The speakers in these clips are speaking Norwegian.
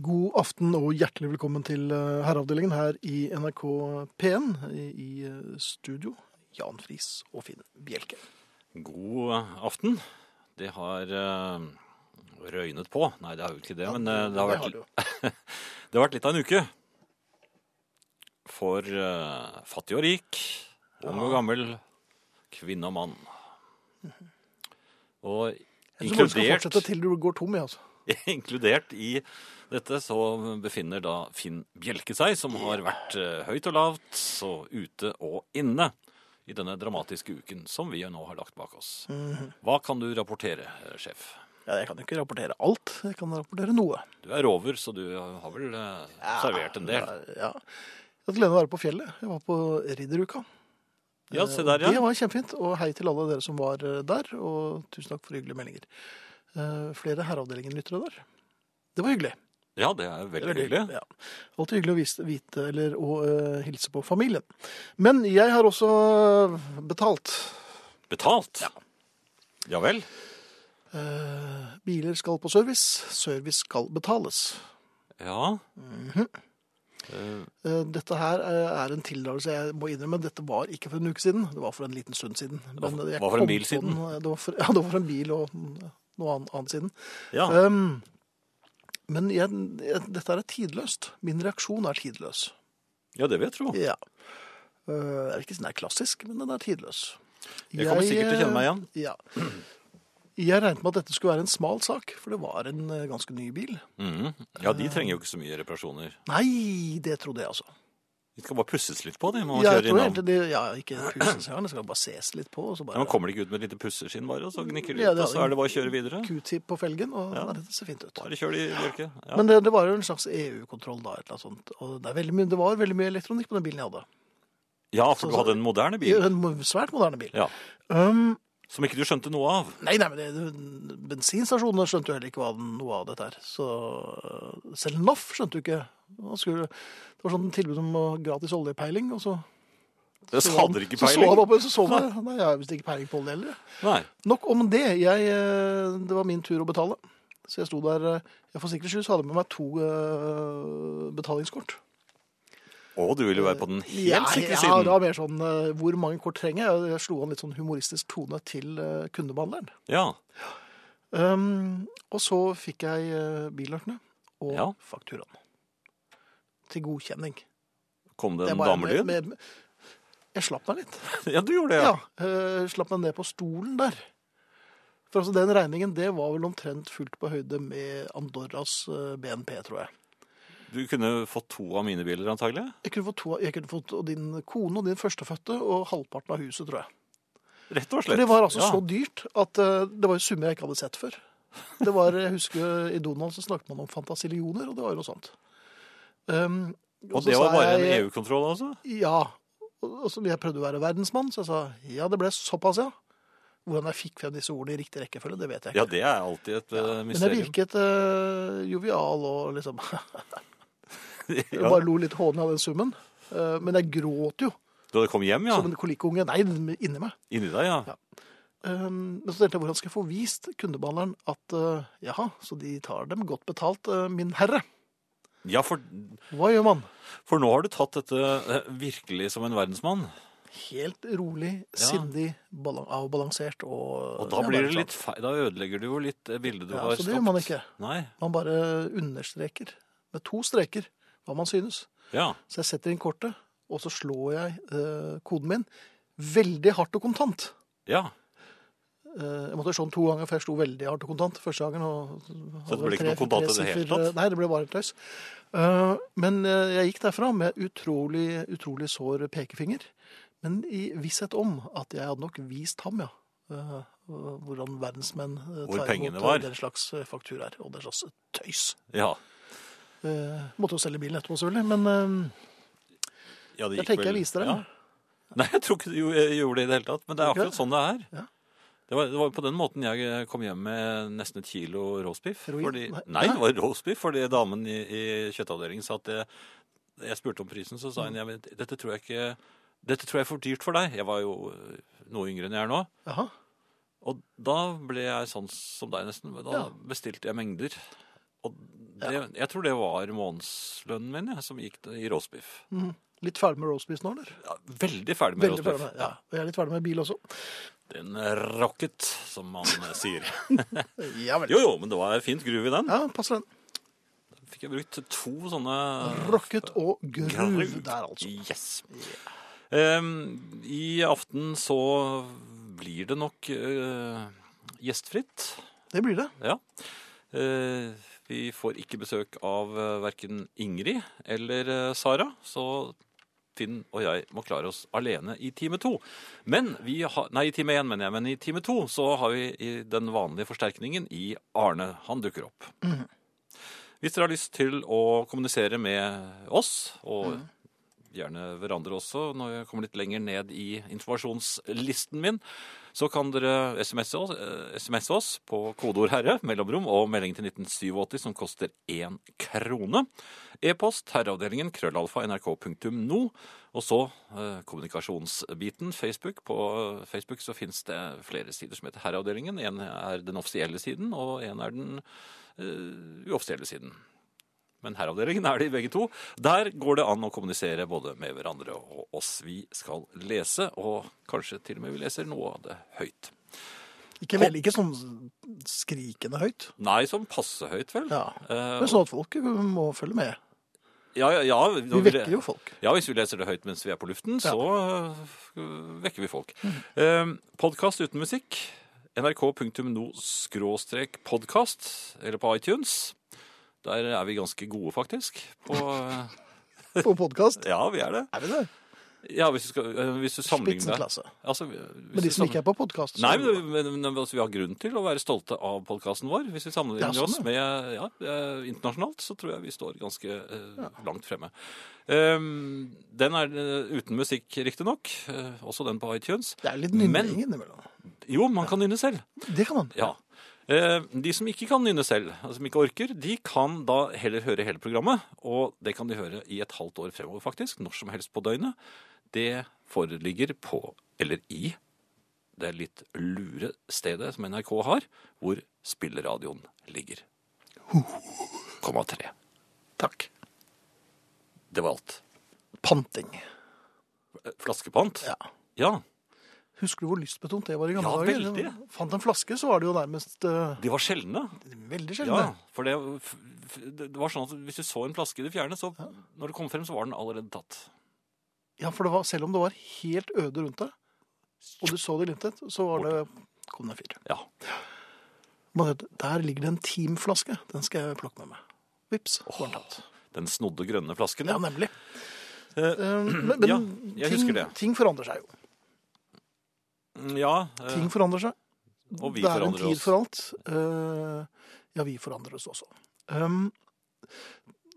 God aften og hjertelig velkommen til eh, Herreavdelingen her i NRK P1. I, eh, studio Jan Friis og Finn Bjelke. God aften. Det har eh, røynet på. Nei, det har jo ikke det, men eh, det, har vært, det har det har vært litt av en uke. For fattig og rik, ung og gammel, kvinne og mann. Og Jeg tror du skal fortsette til du går tom, jeg, altså. inkludert i dette så befinner da Finn Bjelke seg, som har vært eh, høyt og lavt, så ute og inne i denne dramatiske uken som vi nå har lagt bak oss. Mhm. Hva kan du rapportere, eh, sjef? Ja, jeg kan jo ikke rapportere alt. Jeg kan rapportere noe. Du er rover, så du har vel eh, servert en del. Ja. Jeg hadde gleden av å være på fjellet. Jeg var på ridderuka. Ja, se der, ja. Det var kjempefint. Og hei til alle dere som var eh, der. Og tusen takk for hyggelige meldinger. Eh, Flere Herreavdelingen-lyttere der. Det var hyggelig. Ja, det er veldig hyggelig. Ja. Alltid hyggelig å vise, vite eller å uh, hilse på familien. Men jeg har også betalt. Betalt? Ja. Ja vel. Uh, biler skal på service. Service skal betales. Ja. Mm -hmm. uh, dette her eh, er en tildragelse jeg må innrømme. Dette var ikke for en uke siden. Det var for en liten stund siden. var- jeg var for en bil siden? den, eh, Det var for, ja, det var for en bil og noe annet, annet siden. ja. Um, men jeg, jeg, dette er tidløst. Min reaksjon er tidløs. ja, det vil jeg tro. Ja. Jeg vil ikke si den er klassisk, men den er tidløs. Jeg kommer sikkert til å kjenne meg igjen. eh, Ja. Jeg regnet med at dette skulle være en smal sak, for det var en eh, ganske ny bil. Mm. Ja, de trenger jo ikke så mye reparasjoner. Nei, det trodde jeg altså. De skal bare pusses litt på, de. Man Ja, jeg tror egentlig det, ja, ikke pusses engang, det skal bare ses litt på. Og så Ja, bare man kommer ikke ut med et lite pusseskinn bare, og så gnikker de Ja, ut, og så er det bare å kjøre videre. Q-tip på felgen, og Ja. det ser fint ut. Bare kjør de, Bjørke. Ja. Men det, det var jo en slags EU-kontroll da, et eller annet sånt. Og det, mye, det var veldig mye elektronikk på den bilen jeg hadde. ja, for du hadde en moderne bil. En svært moderne bil. Ja. Um, Som ikke du skjønte noe av. Nei, nei, men det, bensinstasjonene skjønte jo heller ikke hva den, noe av dette her. Så selv NOF skjønte jo ikke. Skulle, det var sånn tilbud om gratis oljepeiling, og så Det så ikke dere ikke Så så han opp, og så så han, nei, jeg har visst ikke peiling på olje heller. Nei. Nok om det. Jeg, øh, det var min tur å betale. Så jeg sto der øh, jeg For sikkerhets skyld så hadde jeg med meg to øh, betalingskort. Å, du ville være på den helt ja, sikre ja, det var mer sånn Hvor mange kort trenger jeg? Jeg slo an litt sånn humoristisk tone til kundebehandleren. Ja. Um, og så fikk jeg billøkene og Ja. fakturaen. Til godkjenning. Kom det en damelyd? Jeg slapp meg litt. Ja, du gjorde det, Ja. ja. eh, slapp meg ned på stolen der. For altså, den regningen, det var vel omtrent fullt på høyde med Andorras eh, BNP, tror jeg. Du kunne fått to av mine biler, antagelig. Jeg kunne fått, to, jeg kunne fått din kone og din førstefødte og halvparten av huset, tror jeg. Rett og For slett. det var altså Ja. så dyrt at eh, det var jo summer jeg ikke hadde sett før. Det var, jeg husker I Donald så snakket man om fantasillioner, og det var jo noe sånt. Um, Og det var bare bare en EU-kontroll, altså? Ja. Og så jeg prøvde å være verdensmann, så jeg sa ja, det ble såpass, ja. Hvordan jeg fikk frem disse ordene i riktig rekkefølge, det vet jeg ikke. Ja, det er alltid et mysterium Men jeg virket uh, jovial og liksom Jeg ja. bare lo litt hånlig av den summen. Uh, men jeg gråt jo Da hadde kom hjem, ja. som en kolikkunge. Nei, inni meg. Inni deg, ja. Ja. Um, men så tenkte jeg hvordan skal jeg få vist kundebehandleren at uh, jaha, så de tar dem godt betalt, uh, min herre. Ja, for, Hva gjør man? for nå har du tatt dette eh, virkelig som en verdensmann. Helt rolig, Ja. sindig, avbalansert og Og da blir det litt feil. Da ødelegger du jo litt bildet du Ja, har så det gjør man ikke. Nei. Man bare understreker med to streker hva man synes. Ja. Så jeg setter inn kortet, og så slår jeg uh, koden min veldig hardt og kontant. Ja. Eh, Jeg måtte sånn to ganger, for jeg slo veldig hardt og kontant første gangen. Og Så det ble ikke noe kontant i det hele tatt? Nei, det ble bare tøys. Eh, Men eh, jeg gikk derfra med utrolig, utrolig sår pekefinger. Men i visshet om at jeg hadde nok vist ham, ja. Hvordan verdensmenn tar imot den slags fakturaer. Og den slags tøys. Ja. Måtte jo selge bilen etterpå, selvfølgelig. Men ja det jeg tenker tenker jeg viste deg. Ja. Nei, jeg tror ikke du gjorde det i det hele tatt. Men det er akkurat sånn det er. Ja. Det var, det var på den måten jeg kom hjem med nesten et kilo roastbiff. Fordi, Nei. det var roastbiff fordi damen i, i kjøttavdelingen sa at det, jeg spurte om prisen, så sa hun ja, dette tror jeg ikke dette tror jeg er for dyrt for deg. Jeg var jo øh, noe yngre enn jeg er nå. Aha. Og da ble jeg sånn som deg nesten. Da Ja. bestilte jeg mengder. Og det, jeg tror det var månedslønnen min jeg, som gikk i roastbiff. Mhm. Litt ferdig med roastbeef nå, eller? Ja, veldig ferdig med med, ja. Og jeg er litt ferdig med bil også. Den rocket, som man eh, sier. Ja vel. Jo, jo, men det var fint gruv i den. Ja, passer den. Fikk jeg brukt to sånne Rocket og Groove. der, altså. Yes. Em, I aften så blir det nok uh, gjestfritt. Det blir det. Ja. Uh, vi får ikke besøk av verken Ingrid eller Sara, så Finn og jeg må klare oss alene i time to. Men vi har, nei, i time én, mener jeg, men i time to så har vi i den vanlige forsterkningen i Arne. Han dukker opp. Hvis dere har lyst til å kommunisere med oss, og gjerne hverandre også, når jeg kommer litt lenger ned i informasjonslisten min, så kan dere SMS oss, eh, på kodeord 'herre', mellomrom og melding til 1987 som koster én krone. E-post herreavdelingen krøllalfa nrk.no. Og så eh, kommunikasjonsbiten, Facebook. På eh, Facebook så finnes det flere sider som heter Herreavdelingen. En er den offisielle siden, og en er den uoffisielle siden. Men herreavdelingen er de begge to. Der går det an å kommunisere både med hverandre og oss vi skal lese, og kanskje til og med vi leser noe av det høyt. Ikke vel, ikke sånn skrikende høyt. Nei, sånn passe høyt, vel? Ja. Eh, Men sånn at folk må følge med. ja, ja, ja, Vi vekker jo folk. Ja, hvis vi leser det høyt mens vi er på luften, så øh, vekker vi folk. Mm. Podkast uten musikk. nrk.no-podkast, eller på iTunes. Der er vi ganske gode, faktisk. På, På podkast. ja, vi er det. Er vi det? Ja, hvis du, skal, øh, hvis du sammenligner Spitsenklasse. altså, Men de som ikke er på podkast Nei, men, men, altså, vi har grunn til å være stolte av podkasten vår. Hvis vi sammenligner Ja, sånn, oss med ja, eh, internasjonalt, så tror jeg vi står ganske eh, langt fremme. Um, den er eh, uten musikk, riktignok. Uh, også den på iTunes. Det er litt nynning innimellom. Jo, man kan nynne selv. Det kan man. Ja. Eh, De som ikke kan nynne selv, altså som ikke orker, de kan da heller høre hele programmet. Og det kan de høre i et halvt år fremover, faktisk. Når som helst på døgnet. Det foreligger på, eller i, det litt lure stedet som NRK har, hvor spilleradioen ligger. 0,3. Takk. Det var alt. Panting. Eh, Flaskepant? Ja. Ja. Husker du hvor lystbetont det var i gamle Ja, dager? veldig. Fant en flaske, så var det jo nærmest uh, De var sjeldne. veldig Ja, sjelden. for det, det var sånn at hvis du så en flaske i det fjerne, så når det kom frem, så var den allerede tatt. Ja, for det var, selv om det var helt øde rundt deg, og du så det glimtet, så var det kom det en fyr. Ja. Man vet, Der ligger det en Team-flaske. Den skal jeg plukke med meg. Vips, var den tatt. Den snodde grønne flasken. Ja, nemlig. Eh, Men, men Ja, jeg ting, husker det. ting forandrer seg jo. Ja eh, Ting forandrer seg. og vi det er en tid oss. for alt. Eh, ja, vi forandrer oss også. Um,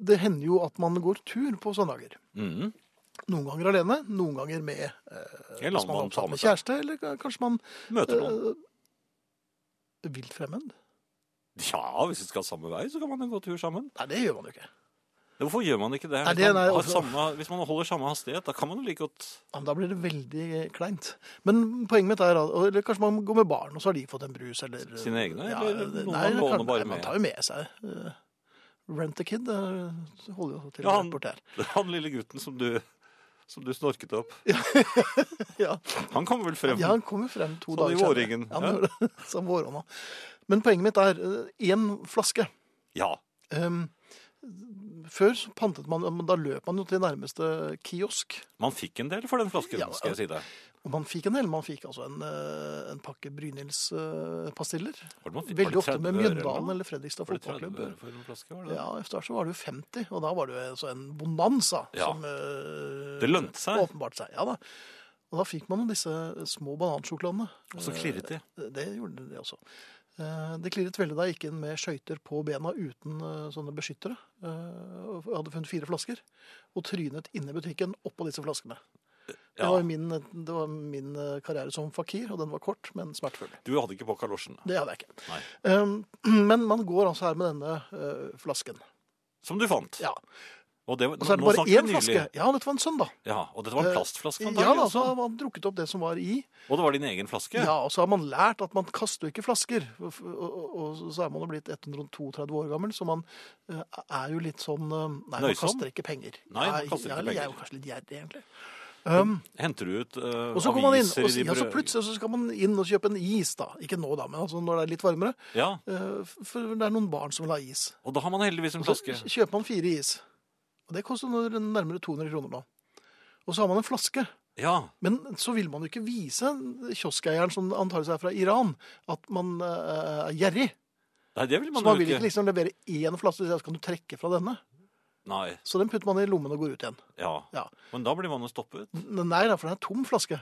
det hender jo at man går tur på søndager. Mm. Noen ganger alene, noen ganger med eh, man man med kjæreste, eller kanskje man Møter noen. eh, vilt fremmed. Ja, hvis vi skal samme vei, så kan man jo gå tur sammen. Nei, det gjør man jo ikke. Hvorfor gjør man ikke det? Hvis, det- man nei, har altså- samme, hvis man holder samme hastighet, da kan man jo like godt Ja, Da blir det veldig kleint. Men poenget mitt er eller kanskje man går med barn, og så har de fått en brus, eller Sine egne, Ja, eller noen nei, man låner kan- bare nei, Man tar jo med seg eh, Rent a kid eh, holder jo til Ja, han- bort her. Han lille gutten som du, som du snorket opp, Ja. han kommer vel frem? Ja, han kommer frem to Sånn i dager senere. Ja. Som vårånda. Men poenget mitt er én flaske. Ja. Ehm, før så pantet man Da løp man jo til nærmeste kiosk. Man fikk en del for den flasken, Ja, skal jeg si deg. Og man fikk en del. Man fikk altså en, eh, en pakke Brynilds-pastiller. Var Veldig ofte med Mjøndalen eller Fredrikstad Var det 30 fotballklubb. Ja, Etter hvert så var det jo 50, og da var det jo altså en bonanza Ja. som eh, Det lønte seg. åpenbart seg. Ja da. Og da fikk man disse små banansjokoladene. Og så klirret de. Eh, Det gjorde de også. Eh, Det klirret veldig da jeg gikk inn med skøyter på bena uten eh, sånne beskyttere. Eh, Jeg hadde funnet fire flasker, og trynet inne i butikken oppå disse flaskene. Det var min, det var min karriere som fakir, og den var kort, men smertefull. Du hadde ikke på kalosjen. Det hadde jeg ikke. Nei. Um, Men man går altså her med denne flasken. Som du fant. Ja. Og, det, Og så er det bare én flaske. Ja, dette var en søndag. Ja, og dette var en plastflaske Ja, da, så har man drukket opp det som var i. Og det var din egen flaske? Ja, og så har man lært at man kaster jo ikke flasker. Og, og, og så er man jo blitt 132 år gammel, så man eh, er jo litt sånn Nei, Nei, man kaster ikke penger. Nei, man kaster ikke penger. Jeg er jo kanskje litt gjerrig, egentlig. Um, Henter du ut uh, og så aviser man inn, og, ja, så plutselig så skal man inn og kjøpe en is, da. Ikke nå, da, men altså når det er litt varmere. Ja, Uh, For det er noen barn som vil ha is. og da har man heldigvis en Og så kjøper man fire is. Og det koster nærmere 200 kroner nå. Og så har man en flaske. Ja, Men så vil man jo ikke vise kioskeieren, som antakelig er fra Iran, at man uh, er gjerrig. Nei, det vil man Så man vil ikke. liksom levere én flaske, så kan du trekke fra denne. Nei, Så den putter man i lommen og går ut igjen. ja. Ja. Men da blir man jo stoppet. Nei for den er tom flaske.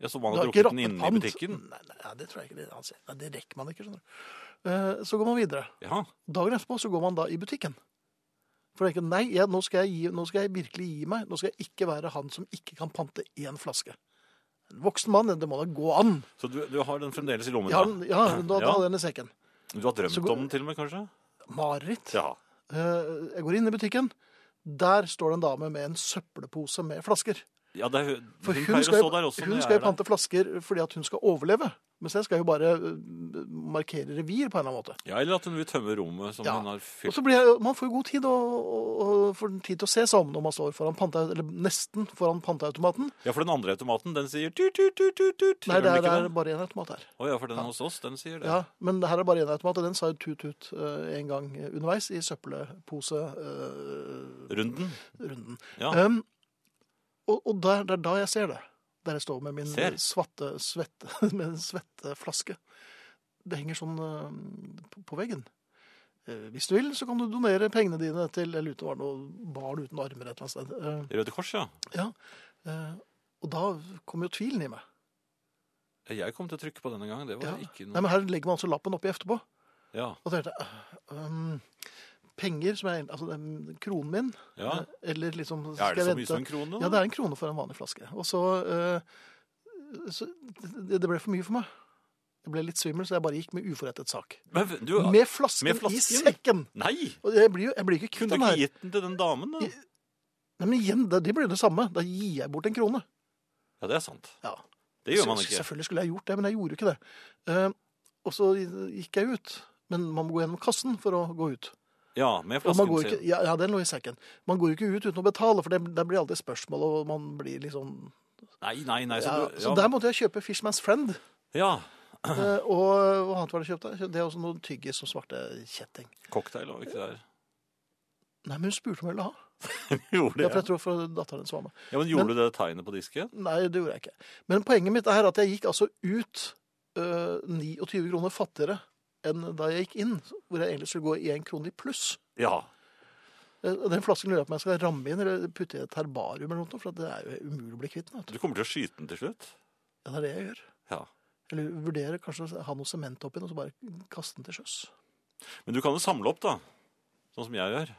Ja, Så man har drukket den inne i butikken? Nei, nei, nei, det tror jeg ikke. Det, nei, det rekker man ikke, skjønner du. Eh, Så går man videre. Ja. Dagen etterpå så går man da i butikken. For det er ikke, nei, ja, nå, skal jeg gi, nå skal jeg virkelig gi meg. Nå skal jeg ikke være han som ikke kan pante én flaske. En voksen mann, det må da gå an. Så du, du har den fremdeles i lommen? Ja, ja da, da Ja. hadde jeg den i sekken. Du har drømt går- om den til og med, kanskje? Mareritt. Ja. Eh, Jeg går inn i butikken. Der står det en dame med en søppelpose med flasker. Ja det er, For hun, hun skal, også. hun skal jo pante flasker fordi at hun skal overleve. Mens jeg skal jo bare eh, markere revir på en eller annen måte. Ja, Eller at hun vil tømme rommet som Ja. hun har Og så blir jeg, Man får jo god tid og, og, får tid til å se seg om når man står foran panta, eller nesten foran panteautomaten. Ja, for den andre automaten, den sier tut, tut, tut, tut, tut. Nei, det er, det er bare én automat her. Å ja, for den hos oss, den sier det. Ja, Men det her er bare én automat, og den sa jo tut-tut uh, en gang underveis i søppelposerunden. Runden. Ja. Um, og og det er da jeg ser det. Der jeg står med min Ser? svarte, svette, med en svetteflaske. Det henger sånn eh, på, på veggen. Eh, hvis du vil, så kan du donere pengene dine til eller ute var noe barn uten armer et eller annet sted. Eh, Røde Kors, ja. ja. Og da kom jo tvilen i meg. Jeg kom til å trykke på denne gangen. Det var Ja. ikke Nei, men Her legger man altså lappen oppi etterpå. Ja. Og tenkte um, penger som er altså den kronen min, ja. eh, eller liksom ja. Er det så jeg mye som en krone? Ja, det er en krone for en vanlig flaske. Og så, uh, så det, det ble for mye for meg. Jeg ble litt svimmel, så jeg bare gikk med uforrettet sak. Men du, Med flasken, med i sekken! Nei! Og jeg blir jo jeg blir ikke Kunne du ikke gitt den til den damen, da? I- Nei, men igjen, det, det blir jo det samme. Da gir jeg bort en krone. Ja, det er sant. Ja. Det gjør man ikke. Selvfølgelig skulle jeg gjort det, men jeg gjorde ikke det. Uh, og så gikk jeg ut. Men man må gå gjennom kassen for å gå ut. Ja, med Og man går flasken ikke, sin. ja, ja, den lå i sekken. Man går jo ikke ut uten å betale, for det, det blir alltid spørsmål, og man blir liksom Nei, nei, nei. Så, ja, du, Så der måtte jeg kjøpe Fishman's Friend. ja. Eh, og hva annet var det kjøpt? Det er også noe tyggis som svarte kjetting. Cocktail og ikke det der. Nei, men hun spurte om jeg ville ha. Gjorde Ja, for jeg tror for datteren hennes var med. Ja, men Gjorde du det tegnet på disken? Nei, det gjorde jeg ikke. Men poenget mitt er at jeg gikk altså ut øh, 29 kroner fattigere enn da jeg gikk inn, hvor jeg egentlig skulle gå i én krone i pluss. Ja. Eh, Den flasken lurer jeg på om jeg skal ramme inn eller putte i et herbarium eller noe, for det er jo umulig å bli kvitt den. du. Kommer til å skyte den til slutt? Ja, det er det jeg gjør. Ja. Eller vurdere kanskje å ha noe sement oppi den, og så bare kaste den til sjøs. Men du kan jo samle opp, da. Sånn som jeg gjør.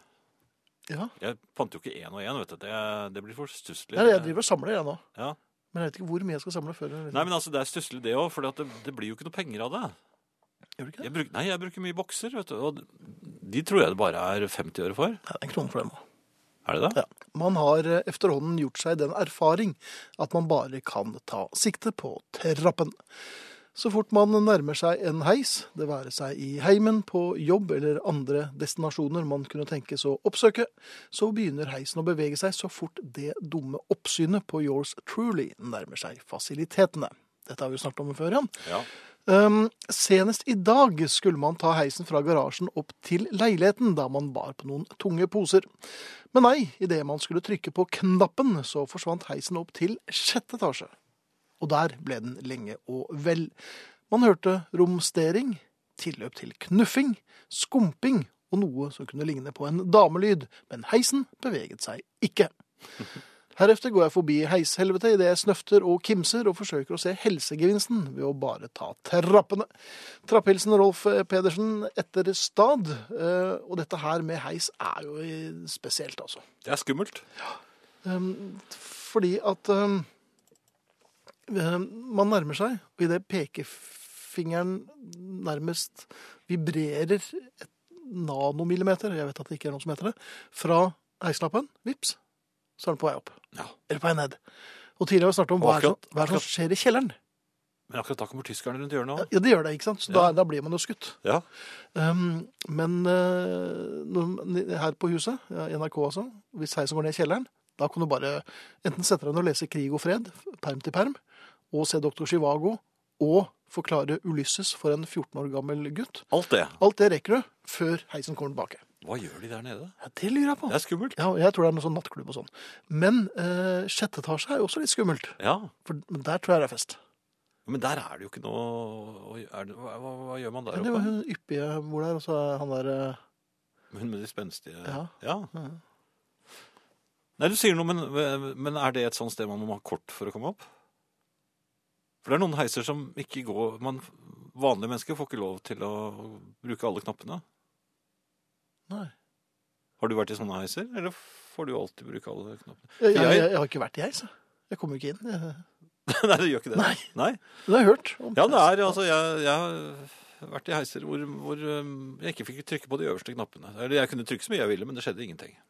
Ja, Jeg fant jo ikke én og én, vet du. Det, det blir for stusslig. jeg driver og samler jeg nå. Ja. Men jeg vet ikke hvor mye jeg skal samle før. Nei, men altså, det er stusslig det òg, for det, det blir jo ikke noe penger av det. Gjør du ikke det? Jeg bruk, nei, jeg bruker mye bokser, vet du. Og de tror jeg det bare er 50 øre for. Nei, det er en krone for dem òg. Er det det? Ja. Man har eh, efterhånden gjort seg den erfaring at man bare kan ta sikte på trappen. Så fort man nærmer seg en heis, det være seg i heimen, på jobb eller andre destinasjoner man kunne tenkes å oppsøke, så begynner heisen å bevege seg så fort det dumme oppsynet på Yours Truly nærmer seg fasilitetene. Dette har vi jo snakket om før, Jan. Ja. Um, senest i dag skulle man ta heisen fra garasjen opp til leiligheten, da man bar på noen tunge poser. Men nei, idet man skulle trykke på knappen, så forsvant heisen opp til sjette etasje. Og der ble den lenge og vel. Man hørte romstering, tilløp til knuffing, skumping og noe som kunne ligne på en damelyd, men heisen beveget seg ikke. Herefter går jeg forbi heishelvete idet jeg snøfter og kimser og forsøker å se helsegevinsten ved å bare ta trappene. Trapphilsen Rolf Pedersen etter stad. eh, Og dette her med heis er jo spesielt, altså. Det er skummelt. Ja. Fordi at um, eh, man nærmer seg, og idet pekefingeren nærmest vibrerer et nanomillimeter, jeg vet at det ikke er noe som heter det, fra heislappen, vips, så er den på vei opp. Ja. Eller på vei ned. Og tidligere har vi snakket om hva er, som, hva er det som skjer i kjelleren. Men akkurat da kommer tyskerne rundt hjørnet òg. Ja, det gjør det, ikke sant? Så da, da blir man jo skutt. Ja. Um, men uh, her på huset, ja, NRK altså, hvis heisen går ned i kjelleren, da kan du bare enten sette deg ned og lese Krig og fred, perm til perm, og se Dr. Chivago, og forklare Ulysses for en 14 år gammel gutt. Alt det. Alt det rekker du før heisen kommer tilbake. Hva gjør de der nede? Ja, det lurer jeg på. Det er skummelt. Ja, jeg tror det er noe sånn nattklubb og sånn. Men eh, sjette etasje er jo også litt skummelt, Ja. for der tror jeg det er fest. Men der er det jo ikke noe er det, hva, hva, hva gjør man der oppe? det var hun yppige bor der, og så er han der eh, Hun med de spenstige Ja. ja. Mm. Nei, du sier noe, men, men er det et sånt sted man må ha kort for å komme opp? For det er noen heiser som ikke går man, Vanlige mennesker får ikke lov til å bruke alle knappene. Nei. Har du vært i sånne heiser, eller får du alltid bruke alle knappene? Jeg, jeg, Jeg- har ikke vært i heis, jeg. Kommer jo ikke inn. Jeg, Nei, du gjør ikke det. Nei. Nei. det har jeg hørt. om. Ja, det er altså Jeg, jeg har vært i heiser hvor, hvor um, jeg ikke fikk trykke på de øverste knappene. Eller jeg kunne trykke så mye jeg ville, men det skjedde ingenting.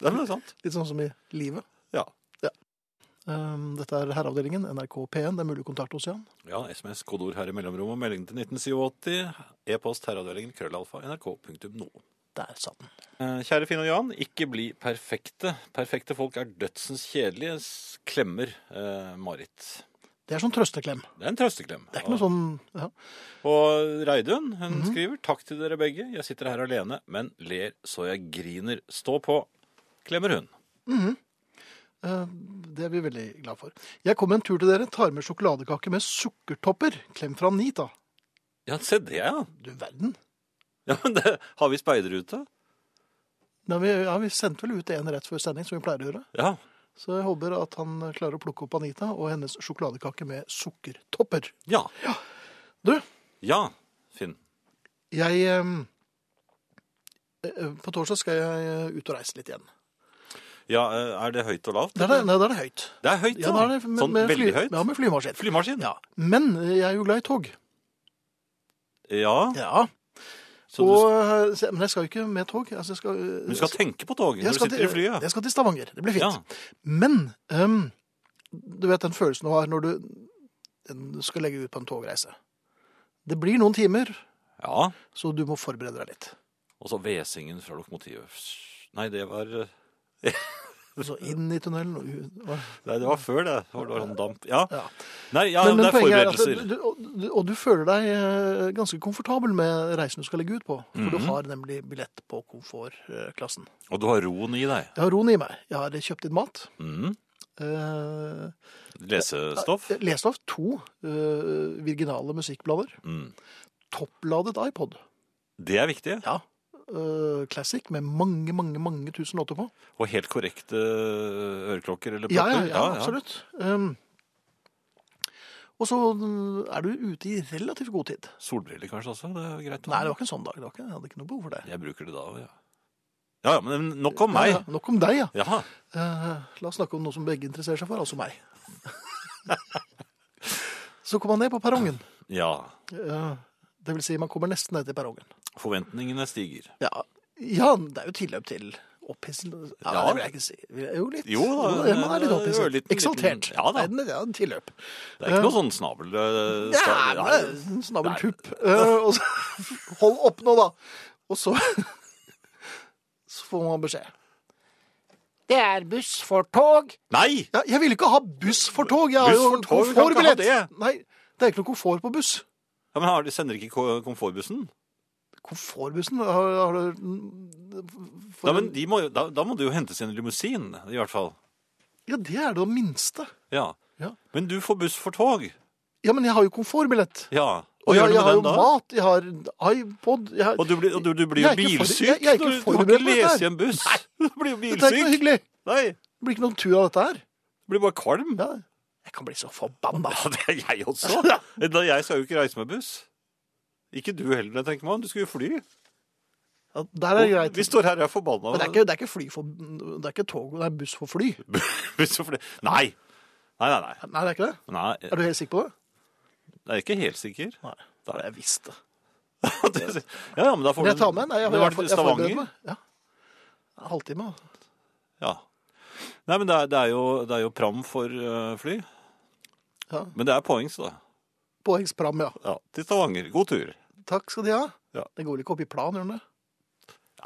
Det er sant. Litt sånn som i livet. Ja. Um, dette er herreavdelingen, NRK P1. Det er mulig kontakt hos Jan. Ja, SMS, kodeord her i mellomrommet, og melding til 1987. E-post herreavdelingen krøllalfa nrk.no. Der satt den. Eh, Kjære Finn og Jan, ikke bli perfekte. Perfekte folk er dødsens kjedelige, klemmer eh, Marit. Det er sånn trøsteklem. Det er en trøsteklem. Det er ikke noe sånn ja. Og Reidun hun Mhm. skriver Takk til dere begge. Jeg sitter her alene, men ler så jeg griner. Stå på. Klemmer hun. eh, Det er vi veldig glad for. Jeg kommer en tur til dere, tar med sjokoladekake med sukkertopper. Klem fra Anita. Ja, se det, ja. Du verden. ja men det, har vi speiderute? Ja, vi, ja, vi sendte vel ut en rett før sending, som vi pleier å gjøre. Ja. Så jeg håper at han klarer å plukke opp Anita og hennes sjokoladekake med sukkertopper. Ja. Du, Ja, Finn. jeg eh, eh, På torsdag skal jeg eh, ut og reise litt igjen. Ja, eh, er det høyt og lavt? Da er nei, da er det høyt. Det er høyt, Ja, da er det med, sånn med veldig fly, høyt? Ja, med flymaskin. Flymaskin? Ja. Men jeg er jo glad i tog. Ja, Ja. og, du, eh, men jeg skal jo ikke med tog. Altså, skal, eh, du skal tenke på tog når du sitter sitter i flyet? Jeg skal til Stavanger. Det blir fint. Ja. Men um, du vet den følelsen du har når du du skal legge ut på en togreise. Det blir noen timer, ja. så du må forberede deg litt. Og så hvesingen fra lokomotivet. Nei, det var eh, Så inn i tunnelen og ut. Nei, det var før det. Det var sånn damp. Ja. Ja. Nei, ja, Men, men det er forberedelser. er du, og, du, og du føler deg eh, ganske komfortabel med reisen du skal legge ut på. For du Mhm. har nemlig billett på komfortklassen. Og du har roen i deg. Jeg har roen i meg. Jeg har kjøpt inn mat. Mm. Uh, Lesestoff. Lesestoff. To uh, virginale musikkblader. Mm. Toppladet iPod. Det er viktig. Ja. Eh, classic med mange, mange mange tusen låter på. Og helt korrekte øreklokker eller Ja, ja, ja, ja, absolutt. Um, og så mm, er du ute i relativt god tid. Solbriller kanskje også. Det er greit. Nei, det var ikke en sånn dag. Det var ikke, jeg hadde ikke noe behov for det. Jeg bruker det da, ja. Ja, ja, men nok om meg. Ja, ja, nok om deg, ja. Eh, la oss snakke om noe som begge interesserer seg for, altså meg. så kom han ned på perrongen. Ja. Uh, det vil si, man kommer nesten ned til perrongen. Forventningene stiger. Ja, ja det er jo tilløp til opphissel. Ja, Ja. det vil jeg ikke si. Jo, litt. Jo da, det- man er litt jo, opphisset. Eksaltert. ja da. Nei, det er en tilløp. Det er ikke noe sånn snabel... eh, Ja, men snabeltupp. Uh, hold opp nå, da. Og så, så får man beskjed. Det er buss for tog. Nei! Ja, jeg vil ikke ha buss for tog. Jeg har Buss jo for tog, komfortbillett. det. Nei, det er ikke noe komfort på buss. Ja, men har, de sender ikke komfortbussen? Komfortbussen har, har du Ja, men må, jo- da, da må det jo hentes en limousin, i hvert fall. ja, det er det minste. Ja. Ja. Men du får buss for tog. Ja, men jeg har jo komfortbillett. Ja. Og jeg, jeg har jo da? mat, jeg har iPod jeg har... Og du blir, og du, du blir jo bilsyk jeg- du, du kan ikke her. i en buss. Du blir jo Dette er ikke noe bilsyk. hyggelig. Nei, Det blir ikke noen tur av dette her. du blir bare kvalm. Ja, jeg kan bli så forbanna. Ja, det er jeg også. Jeg skal jo ikke reise med buss. Ikke du heller, tenker man. Du skulle jo fly. Ja, der er det greit. Vi står her og er forbanna. Men det er, ikke, det er ikke fly for Det er ikke tog, det er buss for fly. Buss for fly. Nei. Nei, nei, nei. Nei, det er ikke det. nei. Er du helt sikker på det? Jeg er ikke helt sikker. Nei. Det har jeg visst det. Det- ja, ja, men da får du jeg tar med en. Jeg, har vært i Stavanger. Ja. En halvtime. Ja. Nei, men det er, det er, jo, det er jo pram for uh, fly. Ja. Men det er poengs, da. Poengspram, ja. Ja, til Stavanger. God tur. Takk skal de ha. Ja. Det går vel ikke opp i plan, gjør den det?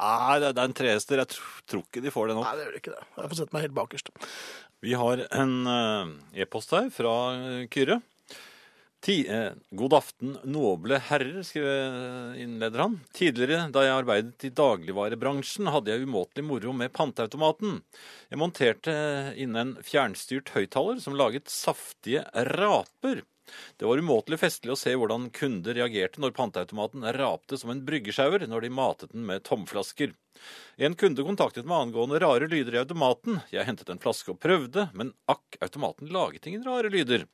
Nei, det, er en trehester. Jeg tror, ikke de får det nå. Nei, det gjør ikke det. Jeg får sette meg helt bakerst. Vi har en eh, e-post her fra eh, Kyrre. Ti, eh, God aften, noble herrer, skriver, innleder han. Tidligere, da jeg arbeidet i dagligvarebransjen, hadde jeg umåtelig moro med panteautomaten. Jeg monterte inn en fjernstyrt høyttaler som laget saftige raper. Det var umåtelig festlig å se hvordan kunder reagerte når panteautomaten rapte som en bryggesjauer når de matet den med tomflasker. En kunde kontaktet meg angående rare lyder i automaten. Jeg hentet en flaske og prøvde, men akk, automaten laget ingen rare lyder.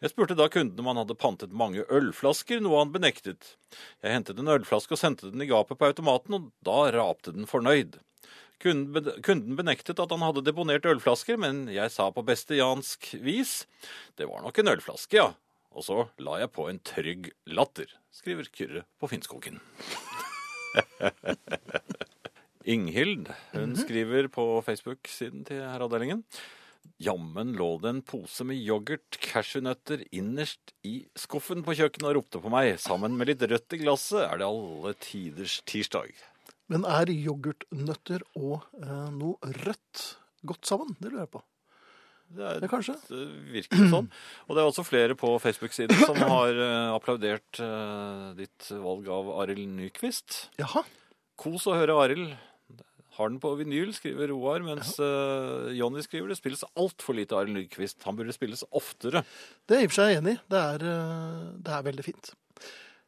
Jeg spurte da kunden om han hadde pantet mange ølflasker, noe han benektet. Jeg hentet en ølflaske og sendte den i gapet på automaten, og da rapte den fornøyd. Kunden benektet at han hadde deponert ølflasker, men jeg sa på beste jansk vis det var nok en ølflaske, ja. Og så la jeg på en trygg latter, skriver Kyrre på Finnskogen. Inghild hun skriver på Facebook-siden til Herreavdelingen. Jammen lå det en pose med yoghurt, cashewnøtter innerst i skuffen på kjøkkenet og ropte på meg. Sammen med litt rødt i glasset er det alle tiders tirsdag. Men er yoghurtnøtter og eh, noe rødt godt sammen? Det lurer jeg på. Det er kanskje? Det virker jo sånn. Og det er også flere på Facebook-siden som har eh, applaudert eh, ditt valg av Arild Nyquist. Jaha. Kos å høre Arild. Har den på vinyl, skriver Roar, mens uh, Jonny skriver det spilles altfor lite Arild Nyquist. Han burde spilles oftere. Det er jeg i og for seg enig i. Det eh, det er veldig fint.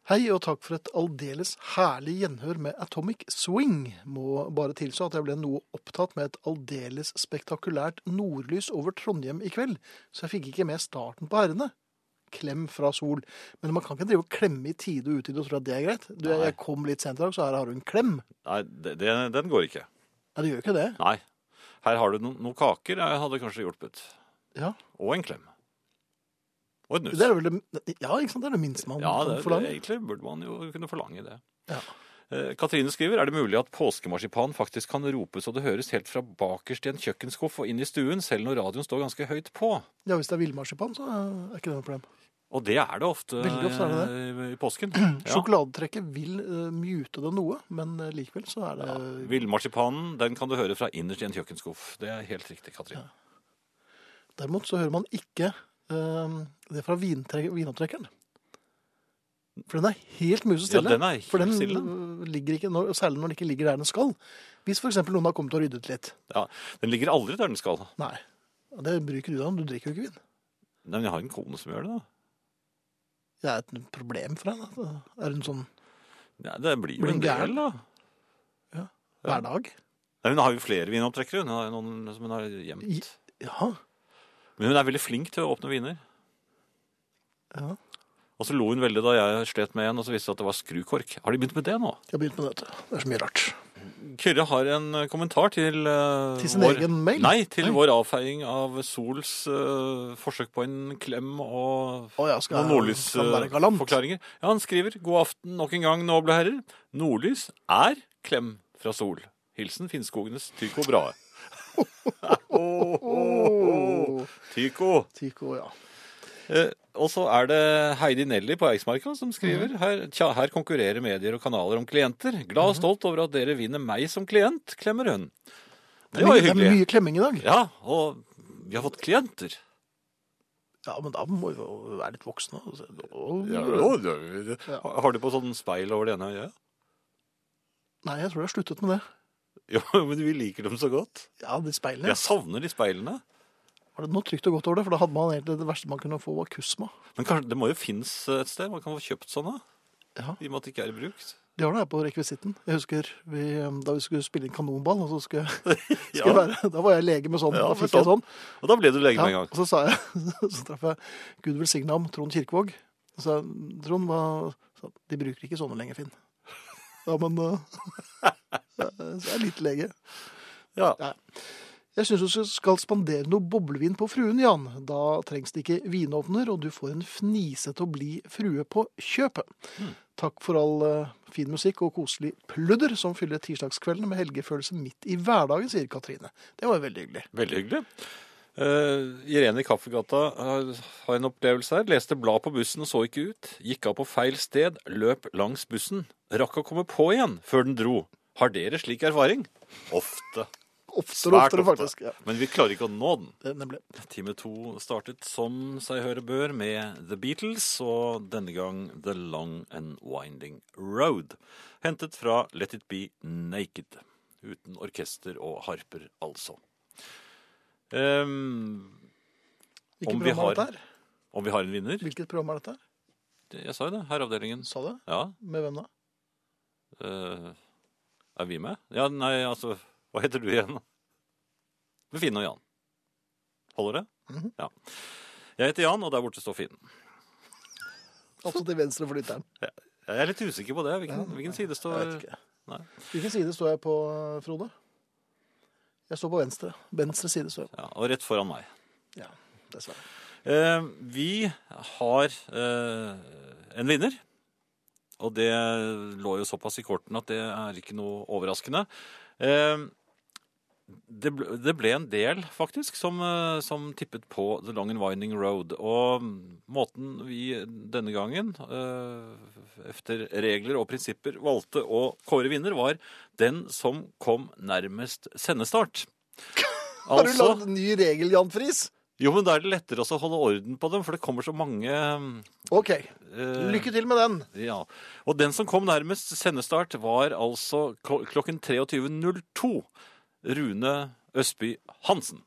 Hei og takk for et aldeles herlig gjenhør med Atomic Swing. Må bare tilstå at jeg ble noe opptatt med et aldeles spektakulært nordlys over Trondheim i kveld, så jeg fikk ikke med starten på herrene. Klem fra sol. Men man kan ikke drive og klemme i tide og utide og tro at det er greit. Du, Nei. jeg kom litt sent i dag, så her har du en klem. Nei, det, det, den går ikke. Nei, det gjør ikke det. Nei. Her har du no, noen kaker. Jeg hadde kanskje hjulpet. Ja, Og en klem. Og et nuss. det er vel det, ja ikke sant? Det er det minste man Ja, kan det, det, forlange. egentlig burde man jo kunne forlange det. Ja. Eh, Katrine skriver, er det mulig at påskemarsipan faktisk kan ropes og det høres helt fra bakerst i en kjøkkenskuff og inn i stuen, selv når radioen står ganske høyt på? Ja, hvis det er villmarsipan, så er ikke det noe problem. Og det er det ofte, ofte er det eh, i påsken. Ja. Sjokoladetrekket vil uh, mute det noe, men likevel så er det Villmarsipanen den kan du høre fra innerst i en kjøkkenskuff. Det er helt riktig, Katrine. Derimot så hører man ikke eh, det fra vintre- vinopptrekkeren. For den er helt musestille. Ja, den er helt for den stille. ligger ikke, når, særlig når den ikke ligger der den skal. Hvis f.eks. noen har kommet og ryddet litt. Ja, Den ligger aldri der den skal. Nei, det bryr ikke du deg om. Du drikker jo ikke vin. Nei, men jeg har en kone som gjør det, da. Det er et problem for deg. da. Er hun sånn Ja, det blir jo en del, da. Ja. hver dag? Nei, hun har jo flere vinopptrekkere. Hun har jo noen som hun har gjemt. Ja. Men hun er veldig flink til å åpne viner. ja. Og så lo hun veldig da jeg slet med en, og så viste det at det var skrukork. Har de begynt med det nå? Jeg har begynt med dette. Det er så mye rart. Kyrre har en eh, kommentar til uh, Til sin vår, egen mail? Nei, til Nei. vår avfeiing av Sols uh, forsøk på en klem og oh, ja, noen nordlysforklaringer. Uh, ja, han skriver 'God aften nok en gang, noble herrer'. Nordlys er klem fra Sol. Hilsen Finnskogenes Tycho Brahe. Tycho. Tycho, ja. Eh, og så er det Heidi Nelly på Eiksmarka som skriver Mhm. her, tja, her konkurrerer medier og kanaler om klienter. Glad og stolt over at dere vinner meg som klient, klemmer hun. Det var mye, det er mye klemming i dag. Ja, og vi har fått klienter. Ja, men da må vi jo være litt voksne. og se- Ja, Ja. Har du på sånn speil over det ene øyet? Nei, jeg tror jeg har sluttet med det. Jo, men vi liker dem så godt. Ja, de speilene. Jeg savner de speilene. Var det noe trygt og godt over det? For da hadde man egentlig det verste man kunne få, var kusma. Men kanskje, det må jo finnes et sted man kan få kjøpt sånne, Ja, i og med at de ikke er i bruk. De har det her på rekvisitten. Jeg husker vi, da vi skulle spille inn kanonball, og så skulle, Ja, skulle være, da var jeg lege med sånn. Ja, da fikk jeg sånn. og da ble du lege med en gang. og så sa jeg, så traff jeg Gud velsigne ham, Trond Kirkevåg. Og sa jeg, Trond, hva sa, De bruker ikke sånne lenger, Finn. Ja, men uh, jeg er litt lege. Ja. Jeg syns du skal spandere noe boblevin på fruen, Jan. Da trengs det ikke vinovner, og du får en fnise til å bli frue på kjøpet. Takk for all uh, fin musikk og koselig pludder som fyller tirsdagskveldene med helgefølelse midt i hverdagen, sier Katrine. Det var veldig hyggelig. Veldig hyggelig. Uh, Irene i Kaffegata har, har en opplevelse her. Leste blad på bussen og så ikke ut. Gikk av på feil sted, løp langs bussen. Rakk å komme på igjen før den dro. Har dere slik erfaring? Ofte. Oftere oftere, faktisk. Ja, Men vi klarer ikke å nå den. det, nemlig. Time to startet som seg høre bør med The Beatles, og denne gang The Long and Winding Road. Hentet fra Let It Be Naked. Uten orkester og harper, altså. Ehm, Hvilket Om vi program er dette her? om vi har en vinner? Hvilket program er dette her? Det- Jeg sa jo det. Herreavdelingen. Sa du? Ja. Med hvem da? eh, er vi med? Ja, nei, altså Hva heter du igjen? Med Finn og Jan. Holder det? Mhm. Ja. Jeg heter Jan, og der borte står Finn. Altså til venstre for lytteren. Jeg er litt usikker på det. Hvilken, hvilken side Jeg står vet ikke. Nei. Hvilken side står jeg på, Frode? Jeg står på venstre. Venstre side så jeg. Ja, og rett foran meg. Ja, dessverre. Eh, vi har eh, en vinner. Og det lå jo såpass i korten at det er ikke noe overraskende. Eh, det, ble, det ble en del, faktisk, som, eh, som tippet på The Long and Winding Road. Og måten vi denne gangen, eh, efter regler og prinsipper, valgte å kåre vinner, var den som kom nærmest sendestart. Har du Altså- lagd en ny regel, Jan Friis? jo, men da er det lettere også å holde orden på dem, for det kommer så mange OK. eh, Lykke til med den. Ja. Og den som kom nærmest sendestart, var altså klokken 23.02. Rune Østby Hansen.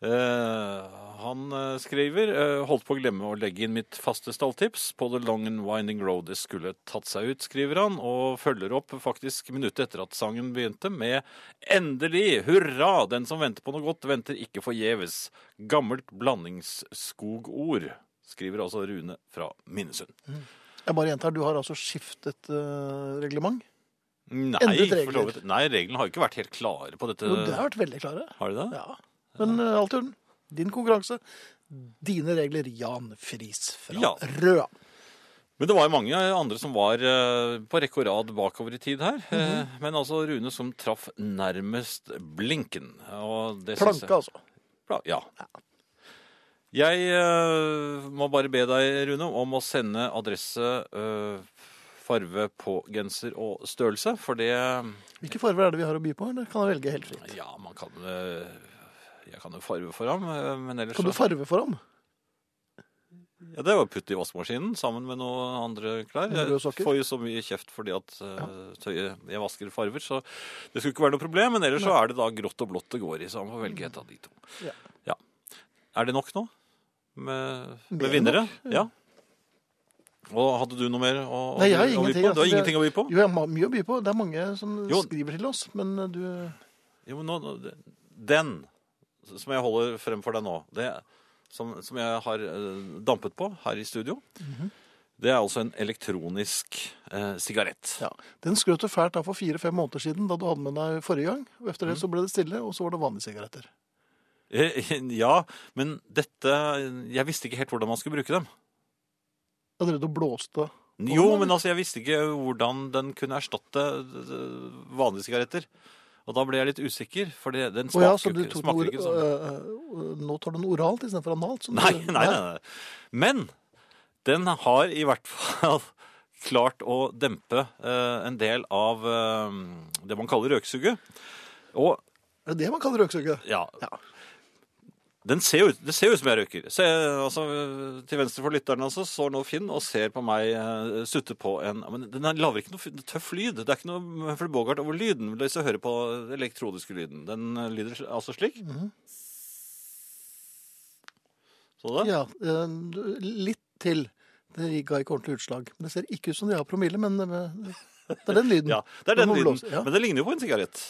Eh, han eh, skriver eh, holdt på å glemme å legge inn mitt faste stalltips på The Long and Winding Road. Det skulle tatt seg ut, skriver han, og følger opp faktisk minuttet etter at sangen begynte med Endelig! Hurra! Den som venter på noe godt, venter ikke forgjeves. Gammelt blandingsskogord, skriver altså Rune fra Minnesund. Jeg bare gjentar, du har altså skiftet uh, reglement? Nei, for så vidt. Nei, reglene har jo ikke vært helt klare på dette. Jo, de har vært veldig klare. Har de det? Ja. Men uh, Altun. Din konkurranse. Dine regler, Jan Friis fra Ja. Røa. Men det var jo mange andre som var eh, på rekke og rad bakover i tid her. Mm -hmm. Men altså Rune som traff nærmest blinken. Planke, altså. jeg- Pla- Ja. Jeg uh, må bare be deg, Rune, om å sende adresse, eh, farve på genser og størrelse, for det Hvilke farger er det vi har å by på? Eller kan jeg velge helt fritt? Ja, man kan eh, Jeg kan jo farve for ham, eh, men ellers Kan du farve for ham? Ja, Det var å putte i vaskemaskinen sammen med noen andre klær. Jeg får jo så mye kjeft fordi at eh, tøyet jeg vasker farver, så det skulle ikke være noe problem. Men ellers så er det da grått og blått det går i, så man får velge et av de to. Ja. Er det nok nå? Med, med vinnere? nok, Ja. Og hadde du noe mer å, Nei, jeg har å by på? Du har altså, ingenting å by på? Jo, jeg har mye å by på. Det er mange som Jo. skriver til oss, men uh, du Jo, men nå, nå- Den som jeg holder frem for deg nå, det som, som jeg har eh, dampet på her i studio, Mhm. det er altså en elektronisk eh, sigarett. Ja. Den skrøt du fælt av for fire-fem måneder siden da du hadde med deg forrige gang. Og etter det Mm. så ble det stille, og så var det vanlige sigaretter. Eh, Ja, men dette Jeg visste ikke helt hvordan man skulle bruke dem. Du og blåste. Jo, men altså, jeg visste ikke hvordan den kunne erstatte eh, vanlige sigaretter. Og da ble jeg litt usikker, for den smaker ja, så du tok smaker ikke sånn. øh, øh, Nå tar du den oralt istedenfor analt? du- Nei, nei, nei, nei. Men den har i hvert fall klart å dempe eh, en del av eh, det man kaller røksuget. Og Er det det man kaller røksuget? ja, Ja. Den ser ut, det ser ut som jeg røyker. Se, altså, til venstre for lytteren altså, står nå Finn og ser på meg uh, sutte på en Men den er- lager ikke noe tøff lyd. Det er ikke noe Humphrey Bogart over lyden. Hvis jeg hører på den elektroniske lyden. Den eh, lyder altså slik. Mhm. Så du det? Ja, Uh, litt til. Det ga ikke ordentlig utslag. Det ser ikke ut som de har promille, men det er den lyden. Ja, det er den lyden. ja. Men det ligner jo på en sigarett.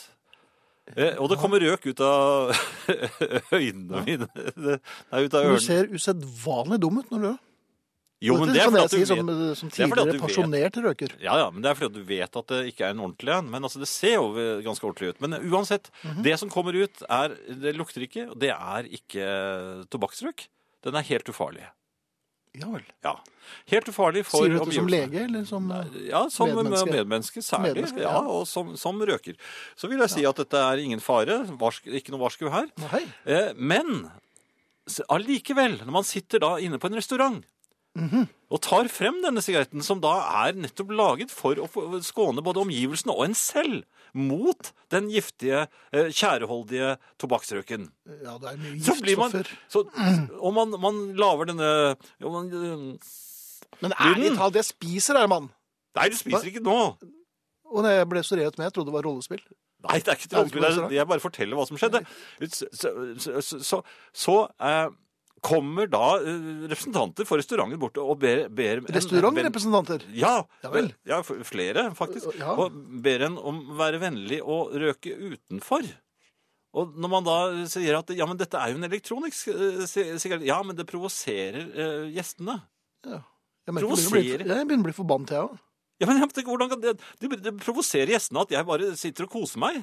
Eh, og det kommer røk ut av øynene mine. Det er ut av Du ørene. ser usedvanlig dum ut når du gjør det. Jo, men det er du si som, som det er fordi at du vet. pensjonert røker. Ja, ja, men det er fordi du vet at det ikke er en ordentlig en. Men altså, det ser jo ganske ordentlig ut. Men uansett, Mhm. det som kommer ut, er Det lukter ikke, og det er ikke tobakksrøyk. Den er helt ufarlig. Ja vel. Ja. Helt ufarlig for Sier du dette som lege, eller som Ja, som Medmenneske. medmenneske, særlig. Medmenneske, ja. ja. Og som, som røker. Så vil jeg si at dette er ingen fare. Varsk, ikke noe varsku her. Nei. Eh, men allikevel, når man sitter da inne på en restaurant og tar frem denne sigaretten, som da er nettopp laget for å skåne både omgivelsene og en selv mot den giftige, eh, tjæreholdige tobakksrøyken. Ja, det er mye Så man, giftstoffer. så, og man, man lager denne jo, man, eh, Men ærlig talt, jeg spiser, Herman. Nei, du spiser ikke nå. Og når jeg ble så revet med, jeg trodde det var rollespill. Nei, det er ikke rollespill. Jeg bare forteller hva som skjedde. Så, så, så, så, så eh, kommer da eh, representanter for restauranten bort og ber, ber Restaurantrepresentanter. Ja, Ja vel. ja, flere faktisk. Ja. Og ber en om å være vennlig og røke utenfor. Og når man da sier at ja, men dette er jo en elektronisk eh, sigarett Ja, men det provoserer eh, gjestene. Ja. Jeg, Provoserer. jeg begynner å bli forbannet, jeg òg. Ja, men jeg, hvordan kan det, det, det provoserer gjestene at jeg bare sitter og koser meg?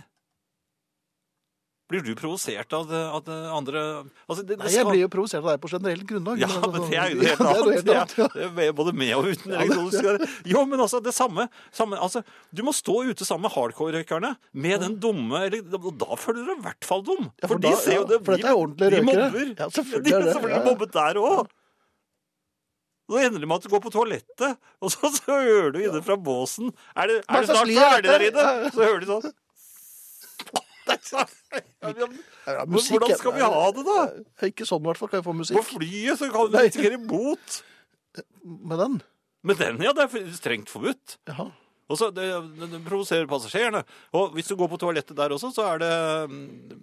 Blir du provosert av det, at det andre altså, det, det Nei, jeg blir jo provosert av deg på generelt grunnlag. Ja, altså- men det er jo Ja, helt det er annet. noe helt annet. Ja. Det er både med og uten elektroniske. Jo, men altså, det samme. samme altså, du må stå ute sammen med hardcore-røykerne med den dumme eller, Og da føler du deg i hvert fall dum. Ja, for de da- ser jo ja, det. for dette er ordentlige de mobber. Ja, selvfølgelig de er det, ja, ja. mobbet der òg. Så ender det med at du går på toalettet, og så, så hører du inne fra båsen Er det, er det snart er ferdig der inne? Så hører du sånn Ja, men Ja, men musikk, Hvordan skal vi ha det, da? Ikke sånn i hvert fall. Kan jeg få musikk? På flyet så kan du risikere bot. med den? Med den, ja, det er strengt forbudt. Jaha. Og så det, det, provoserer passasjerene. Og hvis du går på toalettet der også, så er det mm,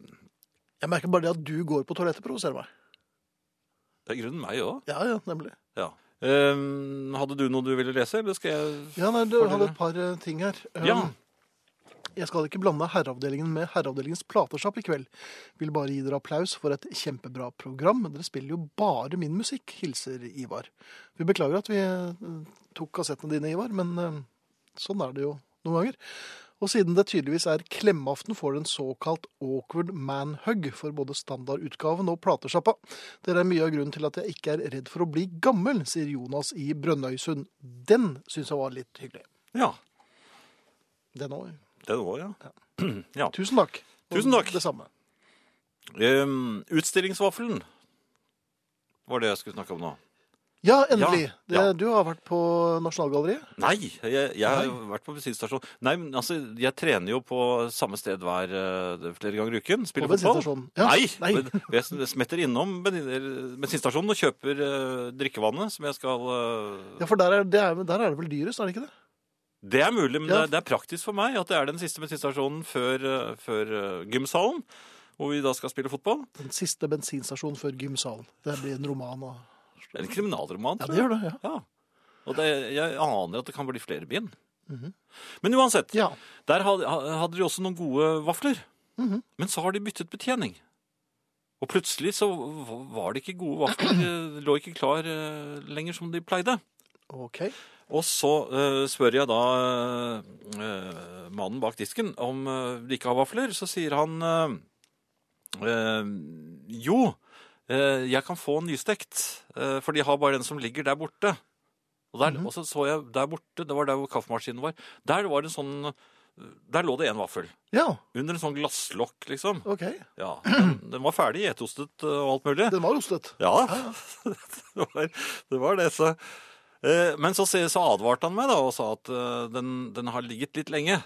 Jeg merker bare det at du går på toalettet, provoserer meg. Det er i grunnen meg òg. Ja, ja, nemlig. Ja. Um, hadde du noe du ville lese, eller skal jeg Ja, nei, du hadde et par eh, ting her. Um, Ja. Jeg skal ikke blande herreavdelingen med herreavdelingens platesjapp i kveld. Vil bare gi dere applaus for et kjempebra program. Dere spiller jo bare min musikk, hilser Ivar. Vi beklager at vi eh, tok kassettene dine, Ivar, men eh, sånn er det jo noen ganger. Og siden det tydeligvis er klemmeaften, får dere en såkalt awkward manhug for både standardutgaven og platesjappa. Dere er mye av grunnen til at jeg ikke er redd for å bli gammel, sier Jonas i Brønnøysund. Den syns jeg var litt hyggelig. Ja. Den òg. Det òg, ja. ja. Tusen takk. Tusen takk. Det samme. Um, utstillingsvaffelen var det jeg skulle snakke om nå. Ja, endelig. Ja, Det, ja. Du har vært på Nasjonalgalleriet. Nei, jeg, jeg har Nei. vært på bensinstasjon. Nei, men altså, jeg trener jo på samme sted hver eh, flere ganger i uken. Spiller På fotball. Ja, Nei, nei. men jeg smetter innom ben- bensinstasjonen og kjøper uh, drikkevannet som jeg skal uh... Ja, for der er, det er, der er det vel dyrest, er det ikke det? Det er mulig, men Ja. det, det er praktisk for meg at det er den siste bensinstasjonen før, eh, før eh, gymsalen, hvor vi da skal spille fotball. Den siste bensinstasjonen før gymsalen. Det blir en roman. Og... Det er en kriminalroman, Ja, det gjør det. ja. Ja. Og det, jeg aner at det kan bli flere bind. Men uansett, Ja. der hadde, hadde de også noen gode vafler. Mhm. Men så har de byttet betjening. Og plutselig så var det ikke gode vafler. De lå ikke klar eh, lenger som de pleide. OK. Og så uh, spør jeg da uh, mannen bak disken om uh, de ikke har vafler. Så sier han jo, jeg kan få nystekt, for de har bare den som ligger der borte. Og, der, og så så jeg der borte, det var der hvor kaffemaskinen var, der var det en sånn Der lå det en vaffel. Ja, Under en sånn glasslokk, liksom. OK. Ja, den, den var ferdig gjetostet og alt mulig. Den var ostet. Ja, det var det, var det så. Eh, Men så, så advarte han meg da, og sa at eh, den, den har ligget litt lenge.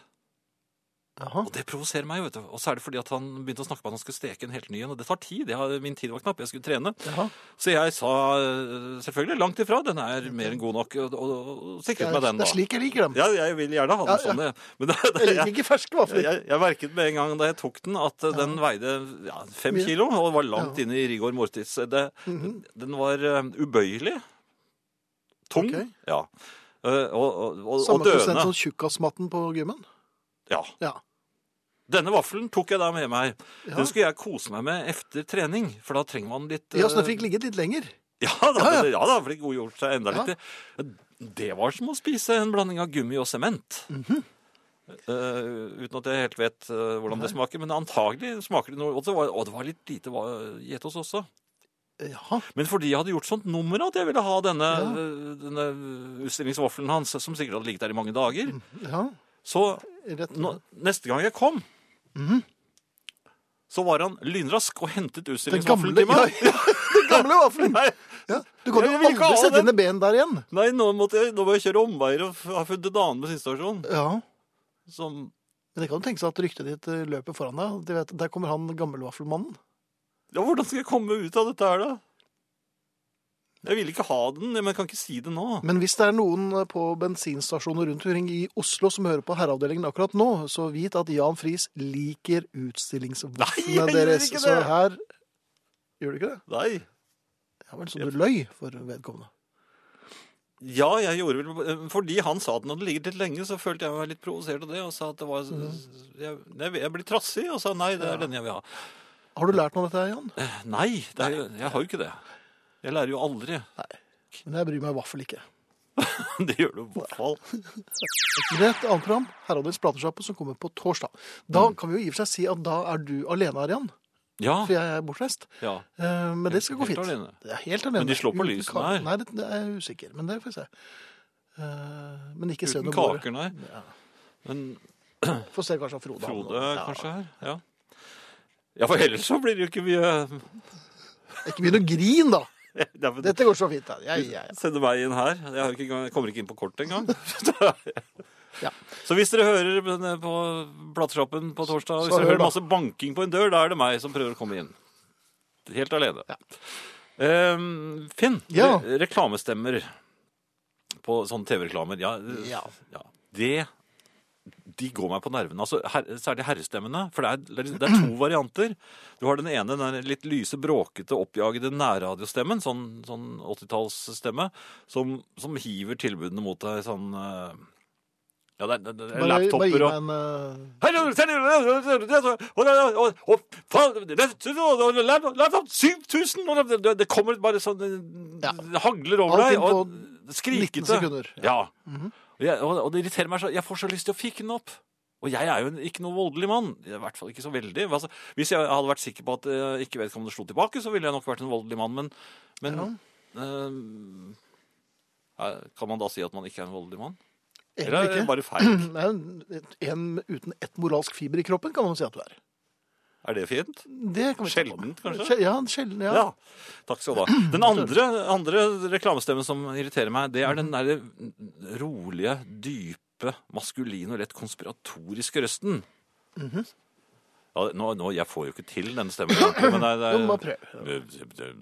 Aha. Og det provoserer meg, vet du. Og så er det fordi at han begynte å snakke om at han skulle steke en helt ny en. Og det tar tid. Jeg, min tid var knapp. Jeg skulle trene. Aha. Så jeg sa eh, selvfølgelig langt ifra. Den er mer enn god nok. Og, og, og sikret meg den, det er slik jeg liker dem. Ja, jeg vil gjerne ha den Ja, ja. sånn. jeg. Men det, det, Jeg liker ikke ferske vafler. jeg, jeg merket med en gang da jeg tok den, at ja. den veide ja, fem kilo og var langt inne i rigor mortis. Det, Mhm. Den var ubøyelig. Tung. Okay. Ja. Eh, og, og, og, og Samme prosent døende. som tjukkasmatten på gymmen. Ja. Ja. Denne vaffelen tok jeg da med meg. Ja. Den skulle jeg kose meg med efter trening, for da trenger man litt Ja, så den eh, fikk ligget litt lenger. Ja da, Ja, ja. ja da, det godgjort seg enda litt. Det var som å spise en blanding av gummi og sement. Mm -hmm. uh, uten at jeg helt vet uh, hvordan det smaker, men antagelig smaker det noe. Og det var, og det var litt lite gjetos også. Jaha. Men fordi jeg hadde gjort sånt nummer at jeg ville ha denne, Ja. øh, denne utstillingsvaffelen hans, som sikkert hadde ligget der i mange dager, Ja, så nå, neste gang jeg kom, Mhm. så var han lynrask og hentet utstillingsvaffelen til meg. ja, ja, den gamle vaffelen. Ja, du kan jo aldri sette ned ben der igjen. nei nå, måtte jeg, nå må jeg kjøre omveier og ha funnet en annen bensinstasjon. Ja, Som, men det kan jo tenke seg at ryktet ditt eh, løper foran deg. De vet, der kommer han gammelvaffelmannen. Ja, hvordan skal jeg komme ut av dette her da? Jeg vil ikke ha den, men jeg kan ikke si det nå. Men hvis det er noen eh, på bensinstasjoner rundt omkring i Oslo som hører på herreavdelingen akkurat nå, så vit at Jan Friis liker utstillingsvåpnene gjør deres. ikke Så her Gjør du ikke det? Nei. Ja vel, så du løy for vedkommende. Ja, jeg gjorde vel Fordi han sa at den hadde ligget litt lenge, så følte jeg meg litt provosert av det. Og sa at det var Jeg, jeg, jeg blir trassig, og sa nei, det er den jeg vil ha. Har du lært noe av dette, Jan? Eh, Nei, det er, jeg har jo ikke det. Jeg lærer jo aldri. Men jeg bryr meg i hvert fall ikke. Det gjør du i hvert fall. Er et annet program, Herreavdelingens platesjappe, som kommer på torsdag. Da kan vi jo i og for seg si at da er du alene her, Jan. Ja. For jeg er bortreist. ja. Eh, Men det skal gå Helt fint. alene. Det er helt alene. Men de slår på lysene her. Nei, det, det er jeg usikker. Men det får vi se. Eh, Men ikke se noe kaker, nei. Ja. Men Får se kanskje Frode. Frode kanskje her. Ja. Ja, for ellers så blir det jo ikke mye Ikke begynn å grine, da! Ja, men Dette går så fint. Da. Ja, ja, ja. Sende meg inn her. Jeg, har ikke, jeg kommer ikke inn på kortet engang. Ja. Så hvis dere hører på platesjappen på torsdag, hvis dere hører masse banking på en dør, da er det meg som prøver å komme inn. Helt alene. Ehm, Finn, re reklamestemmer på sånne TV-reklamer. Ja. ja. Det de går meg på nervene. Altså, her, særlig herrestemmene. For det er, det er to varianter. Du har den ene, den litt lyse, bråkete, oppjagede nærradiostemmen. Sånn, sånn 80-tallsstemme. Som, som hiver tilbudene mot deg sånn eh, Ja, det er, det er laptoper og eh, Laptop 7000! og det- kommer bare sånn Det hagler over deg. Og skrikete. 19 sekunder. Ja. Og, jeg, og, og det irriterer meg så Jeg får så lyst til å fikke den opp. Og jeg er jo en- ikke noe voldelig mann. I hvert fall ikke så veldig. Altså, hvis jeg hadde vært sikker på at uh, ikke vedkommende slo tilbake, så ville jeg nok vært en voldelig mann. Men, men eh, kan man da si at man ikke er en voldelig mann? Eller er det bare feil? Nei, en uten ett moralsk fiber i kroppen kan man si at du er. Er det fint? Det kan vi. Sjeldent, kanskje? Ja, sjelden, ja. Ja. Takk skal du ha. Den andre, andre reklamestemmen som irriterer meg, det er den der rolige, dype, maskuline og lett konspiratoriske røsten. Mhm. ja, nå, nå, jeg får jo ikke til denne stemmen, egentlig, men det er, Du må prøve. er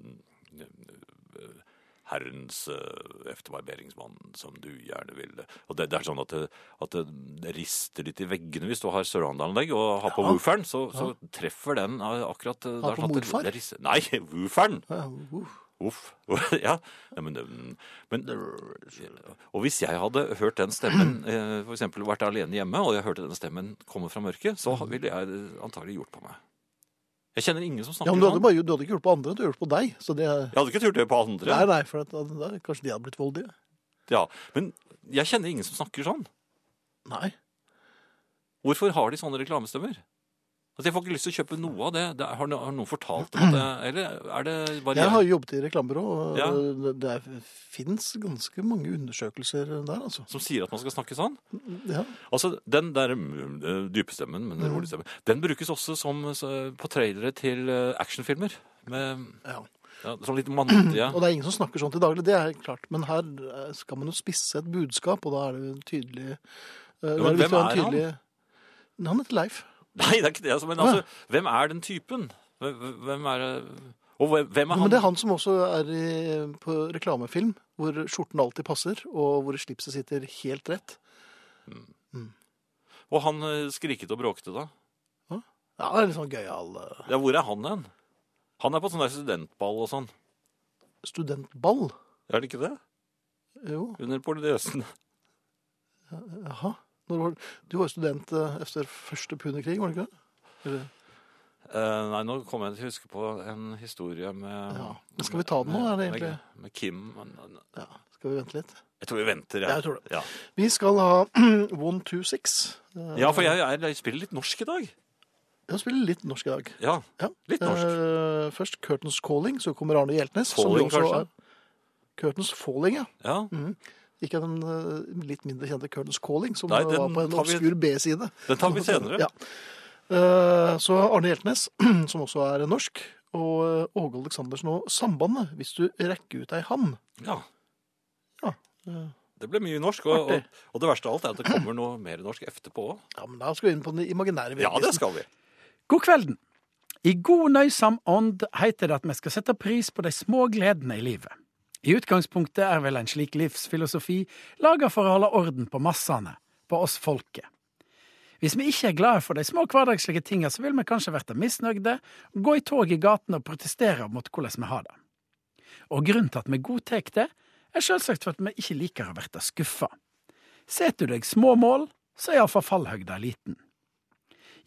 Herrens uh, efterbarberingsmann, som du gjerne ville Og det, det er sånn at, det, at det, rister litt i veggene hvis du har surround-anlegg og har på Ja. wooferen, så, så treffer den eh, akkurat Har der, er på at det- det rister- Nei, wooferen! Ja, uff. Uff. ja. men, men, og hvis jeg hadde hørt den stemmen, f.eks. vært alene hjemme, og jeg hørte den stemmen komme fra mørket, så ville jeg antagelig gjort på meg. Jeg kjenner ingen som Ja, snakker men du hadde, sånn. bare, du hadde ikke gjort på andre, du hadde gjort på deg. Så det, Jeg hadde ikke turt det på andre. nei, nei, for at, da, kanskje de hadde blitt voldelige. Ja, men jeg kjenner ingen som snakker sånn. Nei. Hvorfor har de sånne reklamestemmer? Altså, jeg får ikke lyst til å kjøpe noe av det. det har, no- har noen fortalt om det Eller er det bare Jeg har jo jobbet i reklamebyrå, og Ja. det, det fins ganske mange undersøkelser der, altså. som sier at man skal snakke sånn? Ja. Altså, Den der mm, eh, dype stemmen, men den stemme, stemmen, den brukes også som, så, på trailere til eh, actionfilmer. Med ja. ja, sånn litt mannlige. Og det er ingen som snakker sånn til daglig, det er klart. Men her eh, skal man jo spisse et budskap, og da er det jo tydelig eh, det men hvem er tydelig... han? Han heter Leif. Nei, det er ikke det. Altså, men altså, hvem er den typen? Hvem, er Og hvem, er han? Men det er han som også er i, på reklamefilm, hvor skjorten alltid passer, og hvor slipset sitter helt rett. Og han eh, skriket og bråkte, da? Ja, det er litt sånn gøyal eh, Ja, hvor er han hen? Han er på sånn der studentball og sånn. studentball. Er det ikke det? Jo, Under polynesen. jaha. Var, du var jo student efter etter første punderkrig, var du ikke det? Eh, nei, nå kommer jeg til å huske på en historie med Ja. Men skal vi ta den nå, er det egentlig? Med, Kim. Men, ja, skal vi vente litt? jeg tror vi venter, Ja, jeg tror det. Ja, Vi skal ha One Two Six. Eh, ja for jeg, jeg, jeg spiller litt norsk i dag. Jeg spiller litt norsk i dag. Ja, Ja. litt norsk. Eh, først Curtains Calling, så kommer Arne Hjeltnes. Falling, som også kanskje? er- Curtains Falling, ja. Ja, Ikke den eh, litt mindre kjente Curtains Calling, som Nei, var på en obskur B-side. Den tar vi senere. Ja. Eh, Så Arne Hjeltnes, som også er norsk, og eh, Åge Aleksandersen og Sambandet, hvis du rekker ut ei hand. Ja. Ja, Det ble mye norsk, og, og, og det verste av alt er at det kommer noe mer norsk etterpå òg. ja, men da skal vi inn på den imaginære Ja, det skal vi. God kvelden. I god nøysam ånd heter det at vi skal sette pris på de små gledene i livet. I utgangspunktet er vel en slik livsfilosofi laga for å holde orden på massene, på oss folket. Hvis vi ikke er glade for de små hverdagslige tinga, så vil vi kanskje verte misnøyde, gå i tog i gatene og protestere mot hvordan vi har det. Og grunnen til at vi godtar det, er selvsagt for at vi ikke liker å verte skuffa. Setter du deg små mål, så er iallfall fallhøgda liten.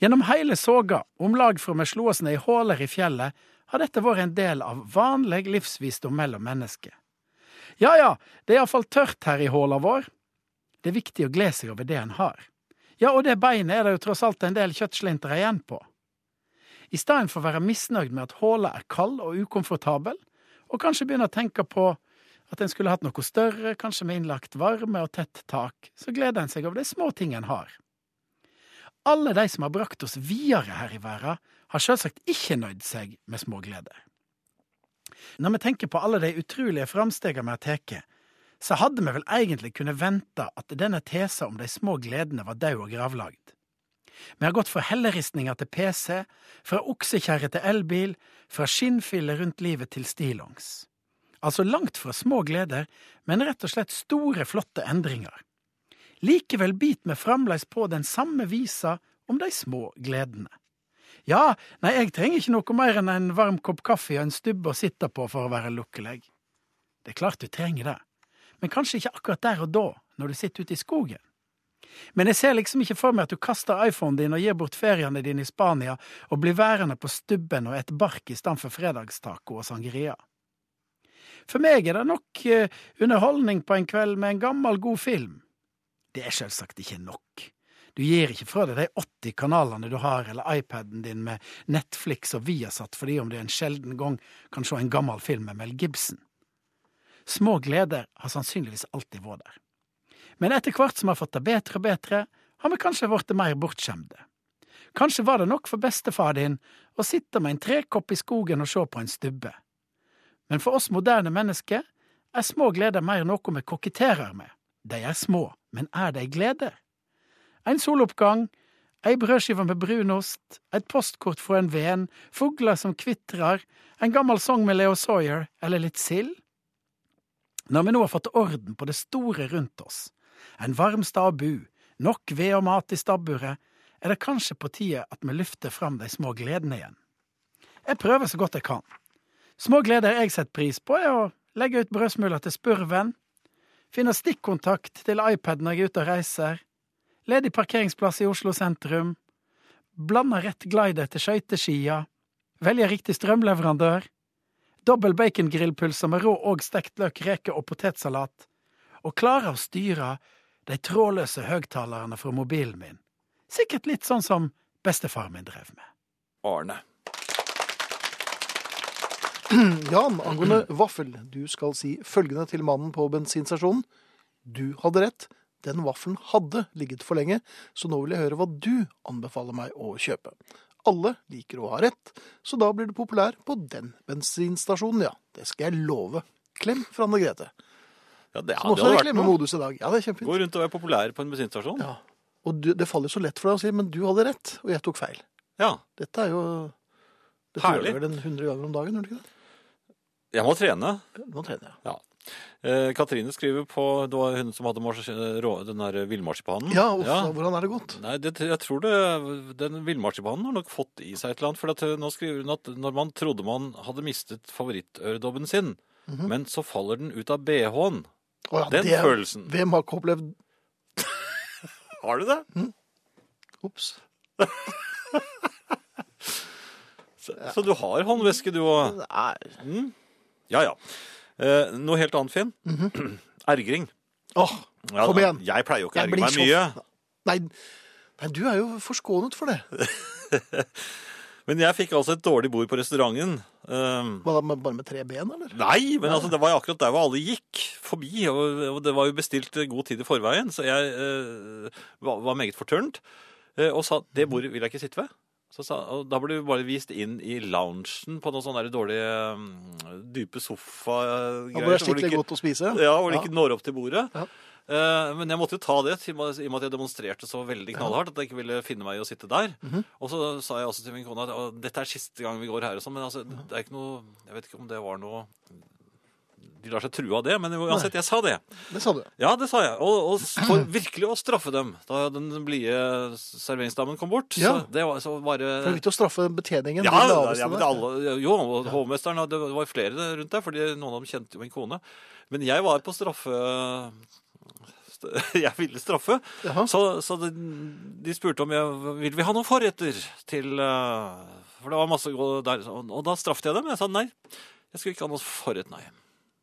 Gjennom hele soga, om lag fra vi slo oss ned i håler i fjellet, har dette vært en del av vanlig livsvisdom mellom mennesker. Ja ja, det er iallfall tørt her i håla vår. Det er viktig å glede seg over det en har. Ja, og det beinet er det jo tross alt en del kjøttslinter igjen på. I stedet for å være misnøyd med at håla er kald og ukomfortabel, og kanskje begynne å tenke på at en skulle hatt noe større, kanskje med innlagt varme og tett tak, så gleder en seg over de små ting en har. Alle de som har brakt oss videre her i verden, har selvsagt ikke nøyd seg med små gleder. Når vi tenker på alle de utrolige framstegene vi har tatt, så hadde vi vel egentlig kunnet vente at denne tesa om de små gledene var død og gravlagd. Vi har gått fra helleristninger til PC, fra oksekjerre til elbil, fra skinnfille rundt livet til stillongs. Altså langt fra små gleder, men rett og slett store, flotte endringer. Likevel biter vi fremdeles på den samme visa om de små gledene. Ja, nei, jeg trenger ikke noe mer enn en varm kopp kaffe og en stubbe å sitte på for å være lukkelig. Det er klart du trenger det, men kanskje ikke akkurat der og da, når du sitter ute i skogen. Men jeg ser liksom ikke for meg at du kaster iPhonen din og gir bort feriene dine i Spania og blir værende på stubben og et bark i stedet for fredagstaco og sangria. For meg er det nok eh, underholdning på en kveld med en gammel, god film. Det er selvsagt ikke nok. Du gir ikke fra deg de 80 kanalene du har, eller iPaden din med Netflix og Viasat fordi om du en sjelden gang kan se en gammel film med Mel Gibson. Små gleder har sannsynligvis alltid vært der. Men etter hvert som vi har fått det bedre og bedre, har vi kanskje blitt mer bortskjemte. Kanskje var det nok for bestefar din å sitte med en trekopp i skogen og se på en stubbe. Men for oss moderne mennesker er små gleder mer noe vi koketterer med. De er små, men er de gleder? En soloppgang, ei brødskive med brunost, et postkort fra en venn, fugler som kvitrer, en gammel sang med Leo Sawyer eller litt sild? Når vi nå har fått orden på det store rundt oss, en varm stabbu, nok ved og mat i stabburet, er det kanskje på tide at vi løfter fram de små gledene igjen. Jeg prøver så godt jeg kan. Små gleder jeg setter pris på, er å legge ut brødsmuler til spurven, finne stikkontakt til iPad når jeg er ute og reiser, ledig parkeringsplass i Oslo sentrum, blander rett glider til skøyteskia, velger riktig strømleverandør, dobbel bacongrillpølse med rå og stekt løk, reker og potetsalat, og klarer å styre de trådløse høgtalerne fra mobilen min. Sikkert litt sånn som bestefar min drev med. Arne. Jan, angående vaffel. Du skal si følgende til mannen på bensinstasjonen. Du hadde rett. Den vaffelen hadde ligget for lenge, så nå vil jeg høre hva du anbefaler meg å kjøpe. Alle liker å ha rett, så da blir du populær på den bensinstasjonen, ja. Det skal jeg love. Klem fra Anne Grete. Ja, det, hadde, også er det klemmemodus i dag. Ja, det er kjempefint. Gå rundt og være populær på en bensinstasjon. Ja. Og du, det faller så lett for deg å si, men du hadde rett, og jeg tok feil. Ja. Dette er jo Dette Herlig. gjør vel en 100 ganger om dagen, gjør du ikke det? Jeg må trene. Nå trener jeg. Ja. Eh, Katrine skriver på Det var hun som hadde mars, rå- den der villmarsipanen. Ja, uff, hvordan er det gått? Nei, det, jeg tror det, den villmarsipanen har nok fått i seg et eller annet. For at eh, nå skriver hun at når man trodde man hadde mistet favorittøredobben sin, men så faller den ut av BH-en. Oh, ja, Den det- følelsen. Hvem har ikke opplevd Har du det? Ops. Så, så du har håndveske, du òg? Nei. Ja ja. Eh, noe helt annet, Finn. Ergring. Åh, kom igjen. Jeg pleier jo ikke å Jeg ergre blir meg så- mye. Nei, nei, du er jo forskånet for det. Men jeg fikk altså et dårlig bord på restauranten. Um, Bare med, bare med tre ben, eller? Nei, men altså, det var jo akkurat der hvor alle gikk forbi, og, og det var jo bestilt god tid i forveien, så jeg eh, var, var meget fortørnet, eh, og sa, det bordet vil jeg ikke sitte ved. Så sa, og da ble du bare vist inn i loungen på noen sånne dårlige, mm, dype sofagreier. sofa-greier. ble det skikkelig godt å spise. Ja, hvor det ikke når opp til bordet. Ja. Eh, men jeg måtte jo ta det, i og med at jeg demonstrerte så veldig knallhardt at jeg ikke ville finne meg i å sitte der. Mhm. Og så sa jeg også til min kone at dette er siste gang vi går her og sånn, men altså, det er ikke noe Jeg vet ikke om det var noe De lar seg true av det, men uansett, jeg sa det. Det sa du. Ja, det sa jeg. Og, og for virkelig å straffe dem da den blide serveringsdamen kom bort. Ja. Så det var så bare For er å straffe betjeningen. ja, ja, men det alle, jo, og hovmesteren, det var flere rundt der, fordi noen av dem kjente jo min kone. Men jeg var på straffe... Jeg ville straffe, Jaha. så, så de, de spurte om jeg vil vi ha noen forretter til eh, For det var masse gå- der, og, og da straffet jeg dem. Jeg sa nei. Jeg skulle ikke ha noen forrett, nei.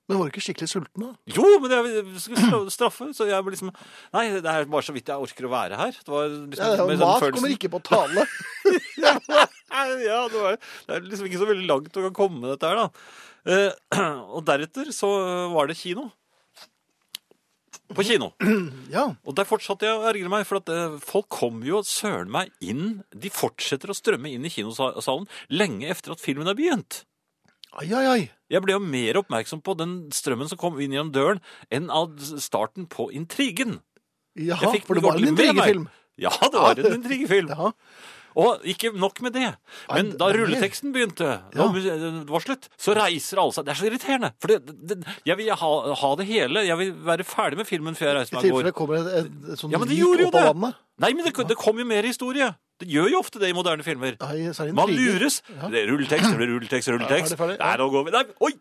Men var du ikke skikkelig sulten, da? Jo, men jeg skulle straffe, så jeg ble liksom Nei, det er bare så vidt jeg orker å være her. Det var liksom Ja, det var, mat følelsen- kommer ikke på tale. ja, det, var, det er liksom ikke så veldig langt å komme med dette her, da. Eh, og deretter så var det kino. På kino. Ja. Og der fortsatte jeg å ergre meg, for at eh, folk kommer jo søren meg inn De fortsetter å strømme inn i kinosalen lenge etter at filmen har begynt. Ai, ai, ai. Jeg ble jo mer oppmerksom på den strømmen som kom inn gjennom døren, enn av starten på intrigen. Jaha, for det var en intrigefilm. Ja, det var en intrigefilm. Ja. Og ikke nok med det. Men da rulleteksten begynte, Ja. og det var slutt, så reiser alle seg. Det er så irriterende. For det, det, jeg vil ha, ha det hele. Jeg vil være ferdig med filmen før jeg reiser meg og tilfelle går. det kommer et, et, et sånt Ja, men det gjorde jo det. Nei, men det, det kom jo mer historie. Det gjør jo ofte det i moderne filmer. Nei, det Man lures. Ja. Det er rulletekst, det blir rulletekst, rulletekst. Ja, ferdig, ferdig. Der, går vi. Nei, oi!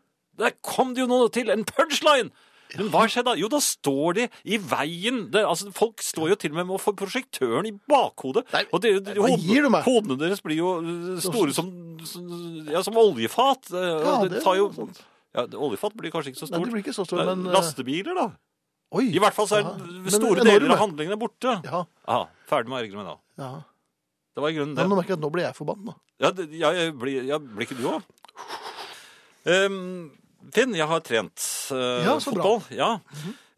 Der kom det jo noe til. En punchline! Men hva skjedde da? Jo, da står de i veien. Det, altså, folk står jo til og med med å få prosjektøren i bakhodet. Nei, og det, du meg? hodene deres blir jo uh, store som, ja, som oljefat. Uh, Ja, det, det tar jo ja, Oljefat blir kanskje ikke så Nei, stort. det blir ikke så stort, men eh, Lastebiler, da. Oi. I hvert fall så er men store enorme. deler av handlingene borte. Ja, Aha, ferdig med å ergre meg da. ja. Det var i grunnen det. men nå merker jeg at nå blir jeg forbanna. Ja, det, ja, jeg blir, ja, blir ikke du òg? Finn, jeg har trent uh, Ja, fotball. Ja.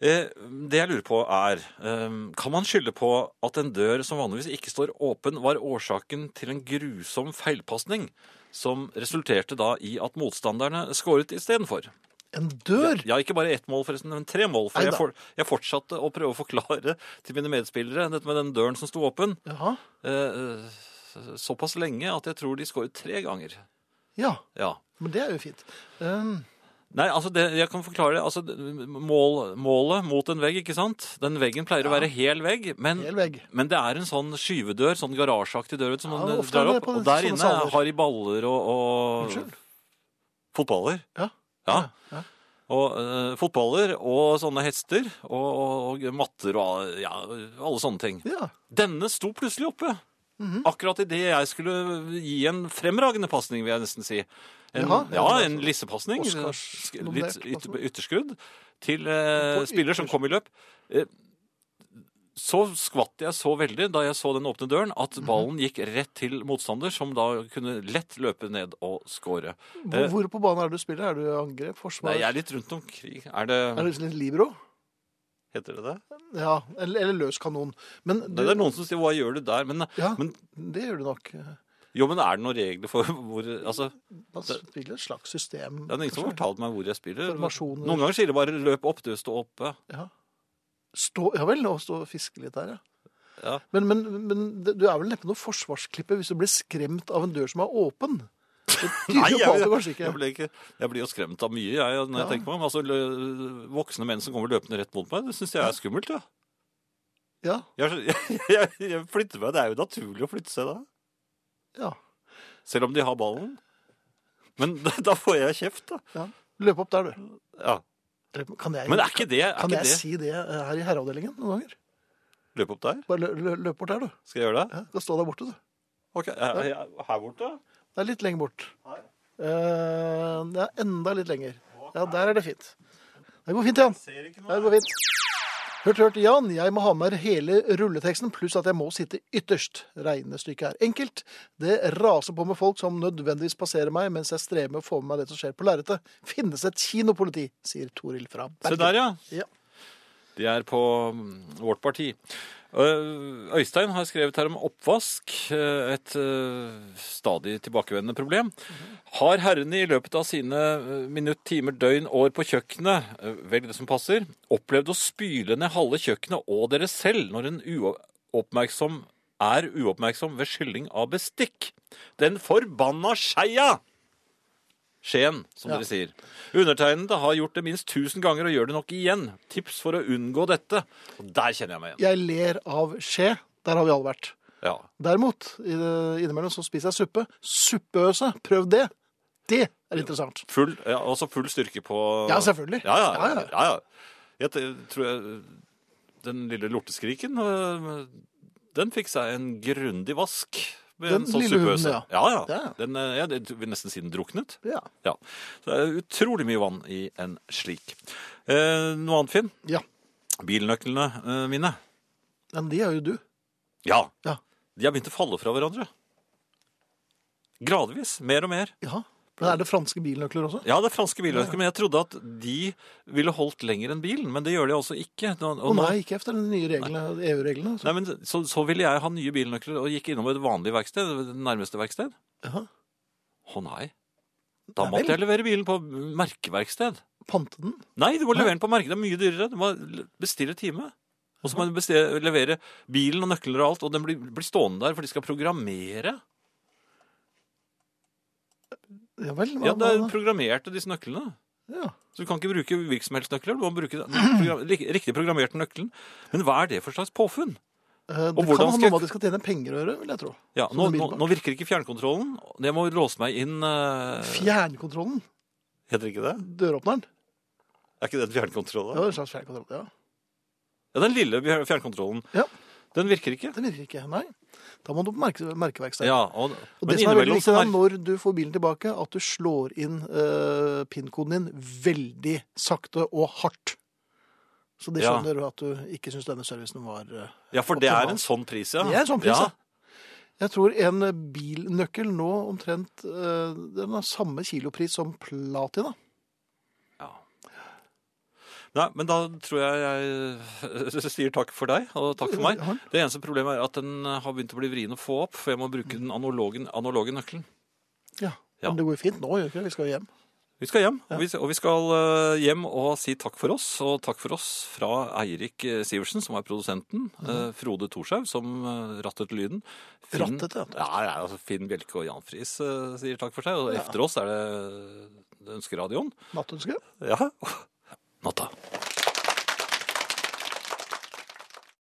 Eh, det jeg lurer på er um, Kan man skylde på at en dør som vanligvis ikke står åpen, var årsaken til en grusom feilpasning som resulterte da i at motstanderne skåret istedenfor? En dør? Ja, ikke bare ett mål, forresten, men tre mål. For jeg, for, jeg fortsatte å prøve å forklare til mine medspillere dette med den døren som sto åpen, Jaha. eh, såpass lenge at jeg tror de skåret tre ganger. Ja, Ja. men det er jo fint. Um, Nei, altså det, jeg kan forklare det. Altså, mål, målet mot en vegg, ikke sant? Den veggen pleier å være hel vegg, men, hel vegg. men det er en sånn skyvedør, sånn garasjeaktig dør, som Ja, man drar opp. Og der inne saler. har de baller og, og fotballer. Ja. Ja. ja. Og eh, fotballer og sånne hester og, og, og matter og ja, alle sånne ting. Ja. Denne sto plutselig oppe. Mhm. Akkurat idet jeg skulle gi en fremragende pasning, vil jeg nesten si. En, Jaha, ja, ja, en lissepasning. Litt yt, ytterskudd til eh, spiller som kom i løp. Eh, så skvatt jeg så veldig da jeg så den åpne døren, at Mhm. ballen gikk rett til motstander, som da kunne lett løpe ned og score. Hvor, hvor på banen er det du spiller? Er du angrep, forsvar? Nei, jeg er litt rundt omkring. Er det Er det litt libero? Heter det det? Ja, eller, eller løs kanon. Men du, Det er noen som sier 'hva gjør du der'? Men, ja, men, det gjør du nok. jo, men er det noen regler for hvor Altså, Man spiller et slags system. det er ingen som har fortalt meg hvor jeg spiller. Noen ganger sier det bare 'løp opp', du står oppe. Ja. Stå, ja vel, og stå og fiske litt her, ja. Ja. Men, men, men du er vel neppe noe forsvarsklippe hvis du blir skremt av en dør som er åpen? Nei, jeg, jeg, ikke blir ikke, jeg blir jo skremt av mye, jeg, når jeg Ja. tenker meg om. Altså, lø- voksne menn som kommer løpende rett mot meg, det syns jeg er skummelt. Ja. Ja, Jeg, jeg, jeg, jeg flytter meg. Det er jo naturlig å flytte seg da. ja, Selv om de har ballen. Men da får jeg kjeft, da. ja. Løp opp der, du. Ja. Kan jeg, Men er ikke det, er kan ikke jeg det si det eh, her i herreavdelingen noen ganger? Løp opp der? Bare lø, lø, løp bort der, du. Skal jeg gjøre det? Ja, du kan stå der borte, du. Ok, er- er- Her borte? Det er litt lenger bort. Eh, det er enda litt lenger. Ja, der er det fint. Det går fint, Jan. Det går fint. Hørt, hørt, Jan. Jeg må ha med hele rulleteksten, pluss at jeg må sitte ytterst. Regnestykket er enkelt. Det raser på med folk som nødvendigvis passerer meg, mens jeg strever med å få med meg det som skjer på lerretet. Finnes et kinopoliti, sier Toril fra Se Bergen. der, ja. Ja. De er på mm, vårt parti. Øh, Øystein har skrevet her om oppvask, øh, et øh, stadig tilbakevendende problem. Har herrene i løpet av sine minutt, timer, døgn, år på kjøkkenet, velg det som passer, opplevd å spyle ned halve kjøkkenet og dere selv når en uoppmerksom er uoppmerksom ved skylling av bestikk? Den forbanna skeia! Skien, som Ja. dere sier. Undertegnede har gjort det minst tusen ganger og gjør det nok igjen. Tips for å unngå dette. Og der kjenner jeg meg igjen. Jeg ler av skje. Der har vi alle vært. Ja. Derimot, innimellom så spiser jeg suppe. Suppeøse, prøv det. Det er interessant. Full, ja, også full styrke på Ja, selvfølgelig. Ja, ja. Ja, ja, ja. ja. Jeg tror jeg Den lille lorteskriken, øh, den fikk seg en grundig vask. Med Den en sånn lille hunden, ja. Ja, ja. Ja. Den, øh, ja, det vil nesten si den druknet. Ja. Ja. Så det er utrolig mye vann i en slik. Eh, noe annet, Finn? ja. Bilnøklene eh, mine. Men de er jo du. Ja. Ja. De har begynt å falle fra hverandre. Gradvis. Mer og mer. Ja. Men er det franske bilnøkler også? Ja, det er franske bilnøkler, men jeg trodde at de ville holdt lenger enn bilen. Men det gjør de altså ikke. Å og nå- nei, ikke efter de nye reglene, EU-reglene. altså. Nei, men så, så ville jeg ha nye bilnøkler og gikk innom et vanlig verksted, det nærmeste verksted. Å nei. Da Nei måtte vel. jeg levere bilen på merkeverksted. Pante den? Nei, du må Nei. levere den på merke. Det er mye dyrere. Du må bestille time. Og så må du levere bilen og nøkler og alt, og den blir, blir stående der, for de skal programmere. Ja vel. Hva, Ja, det er programmerte, disse nøklene. ja. Så du kan ikke bruke virksomhetsnøkler, du må bruke den program, riktig programmerte nøkkelen. Men hva er det for slags påfunn? Eh, Det kan ha noe med at de skal tjene penger å gjøre, vil jeg tro. Ja, nå, nå, nå virker ikke fjernkontrollen. Jeg må låse meg inn uh... Fjernkontrollen. Heter ikke det? Døråpneren. Er ikke det en fjernkontroll? Det da? var en slags fjernkontroll, ja. Ja, den lille fjernkontrollen. Ja. Den virker ikke. Den virker ikke, nei. Da må du på merke, merkeverksted. Ja, og, Og det som er veldig viktig er når du får bilen tilbake, at du slår inn uh, PIN-koden din veldig sakte og hardt. Så de Ja. skjønner at du ikke syns denne servicen var uh, Ja, for det er en sånn pris, ja. Det er en sånn pris, ja. ja. Jeg tror en bilnøkkel nå omtrent uh, Den har samme kilopris som platina. Nei, men da tror jeg jeg sier takk for deg, og takk for meg. Det eneste problemet er at den har begynt å bli vrien å få opp, for jeg må bruke den analoge, analoge nøkkelen. Ja. Ja. Men det går jo fint nå, gjør ikke det? Vi skal hjem. Vi skal hjem, Ja. og, vi, skal eh, hjem og si takk for oss. Og takk for oss fra Eirik eh, Sivertsen, som er produsenten. eh, Frode Thorshaug, som rattet lyden. Rattet, ja. ja. ja, altså Finn Bjelke og Jan Friis sier takk for seg. Og Ja. efter oss er det, det Ønskeradioen. Nattønsket. Ja. natta.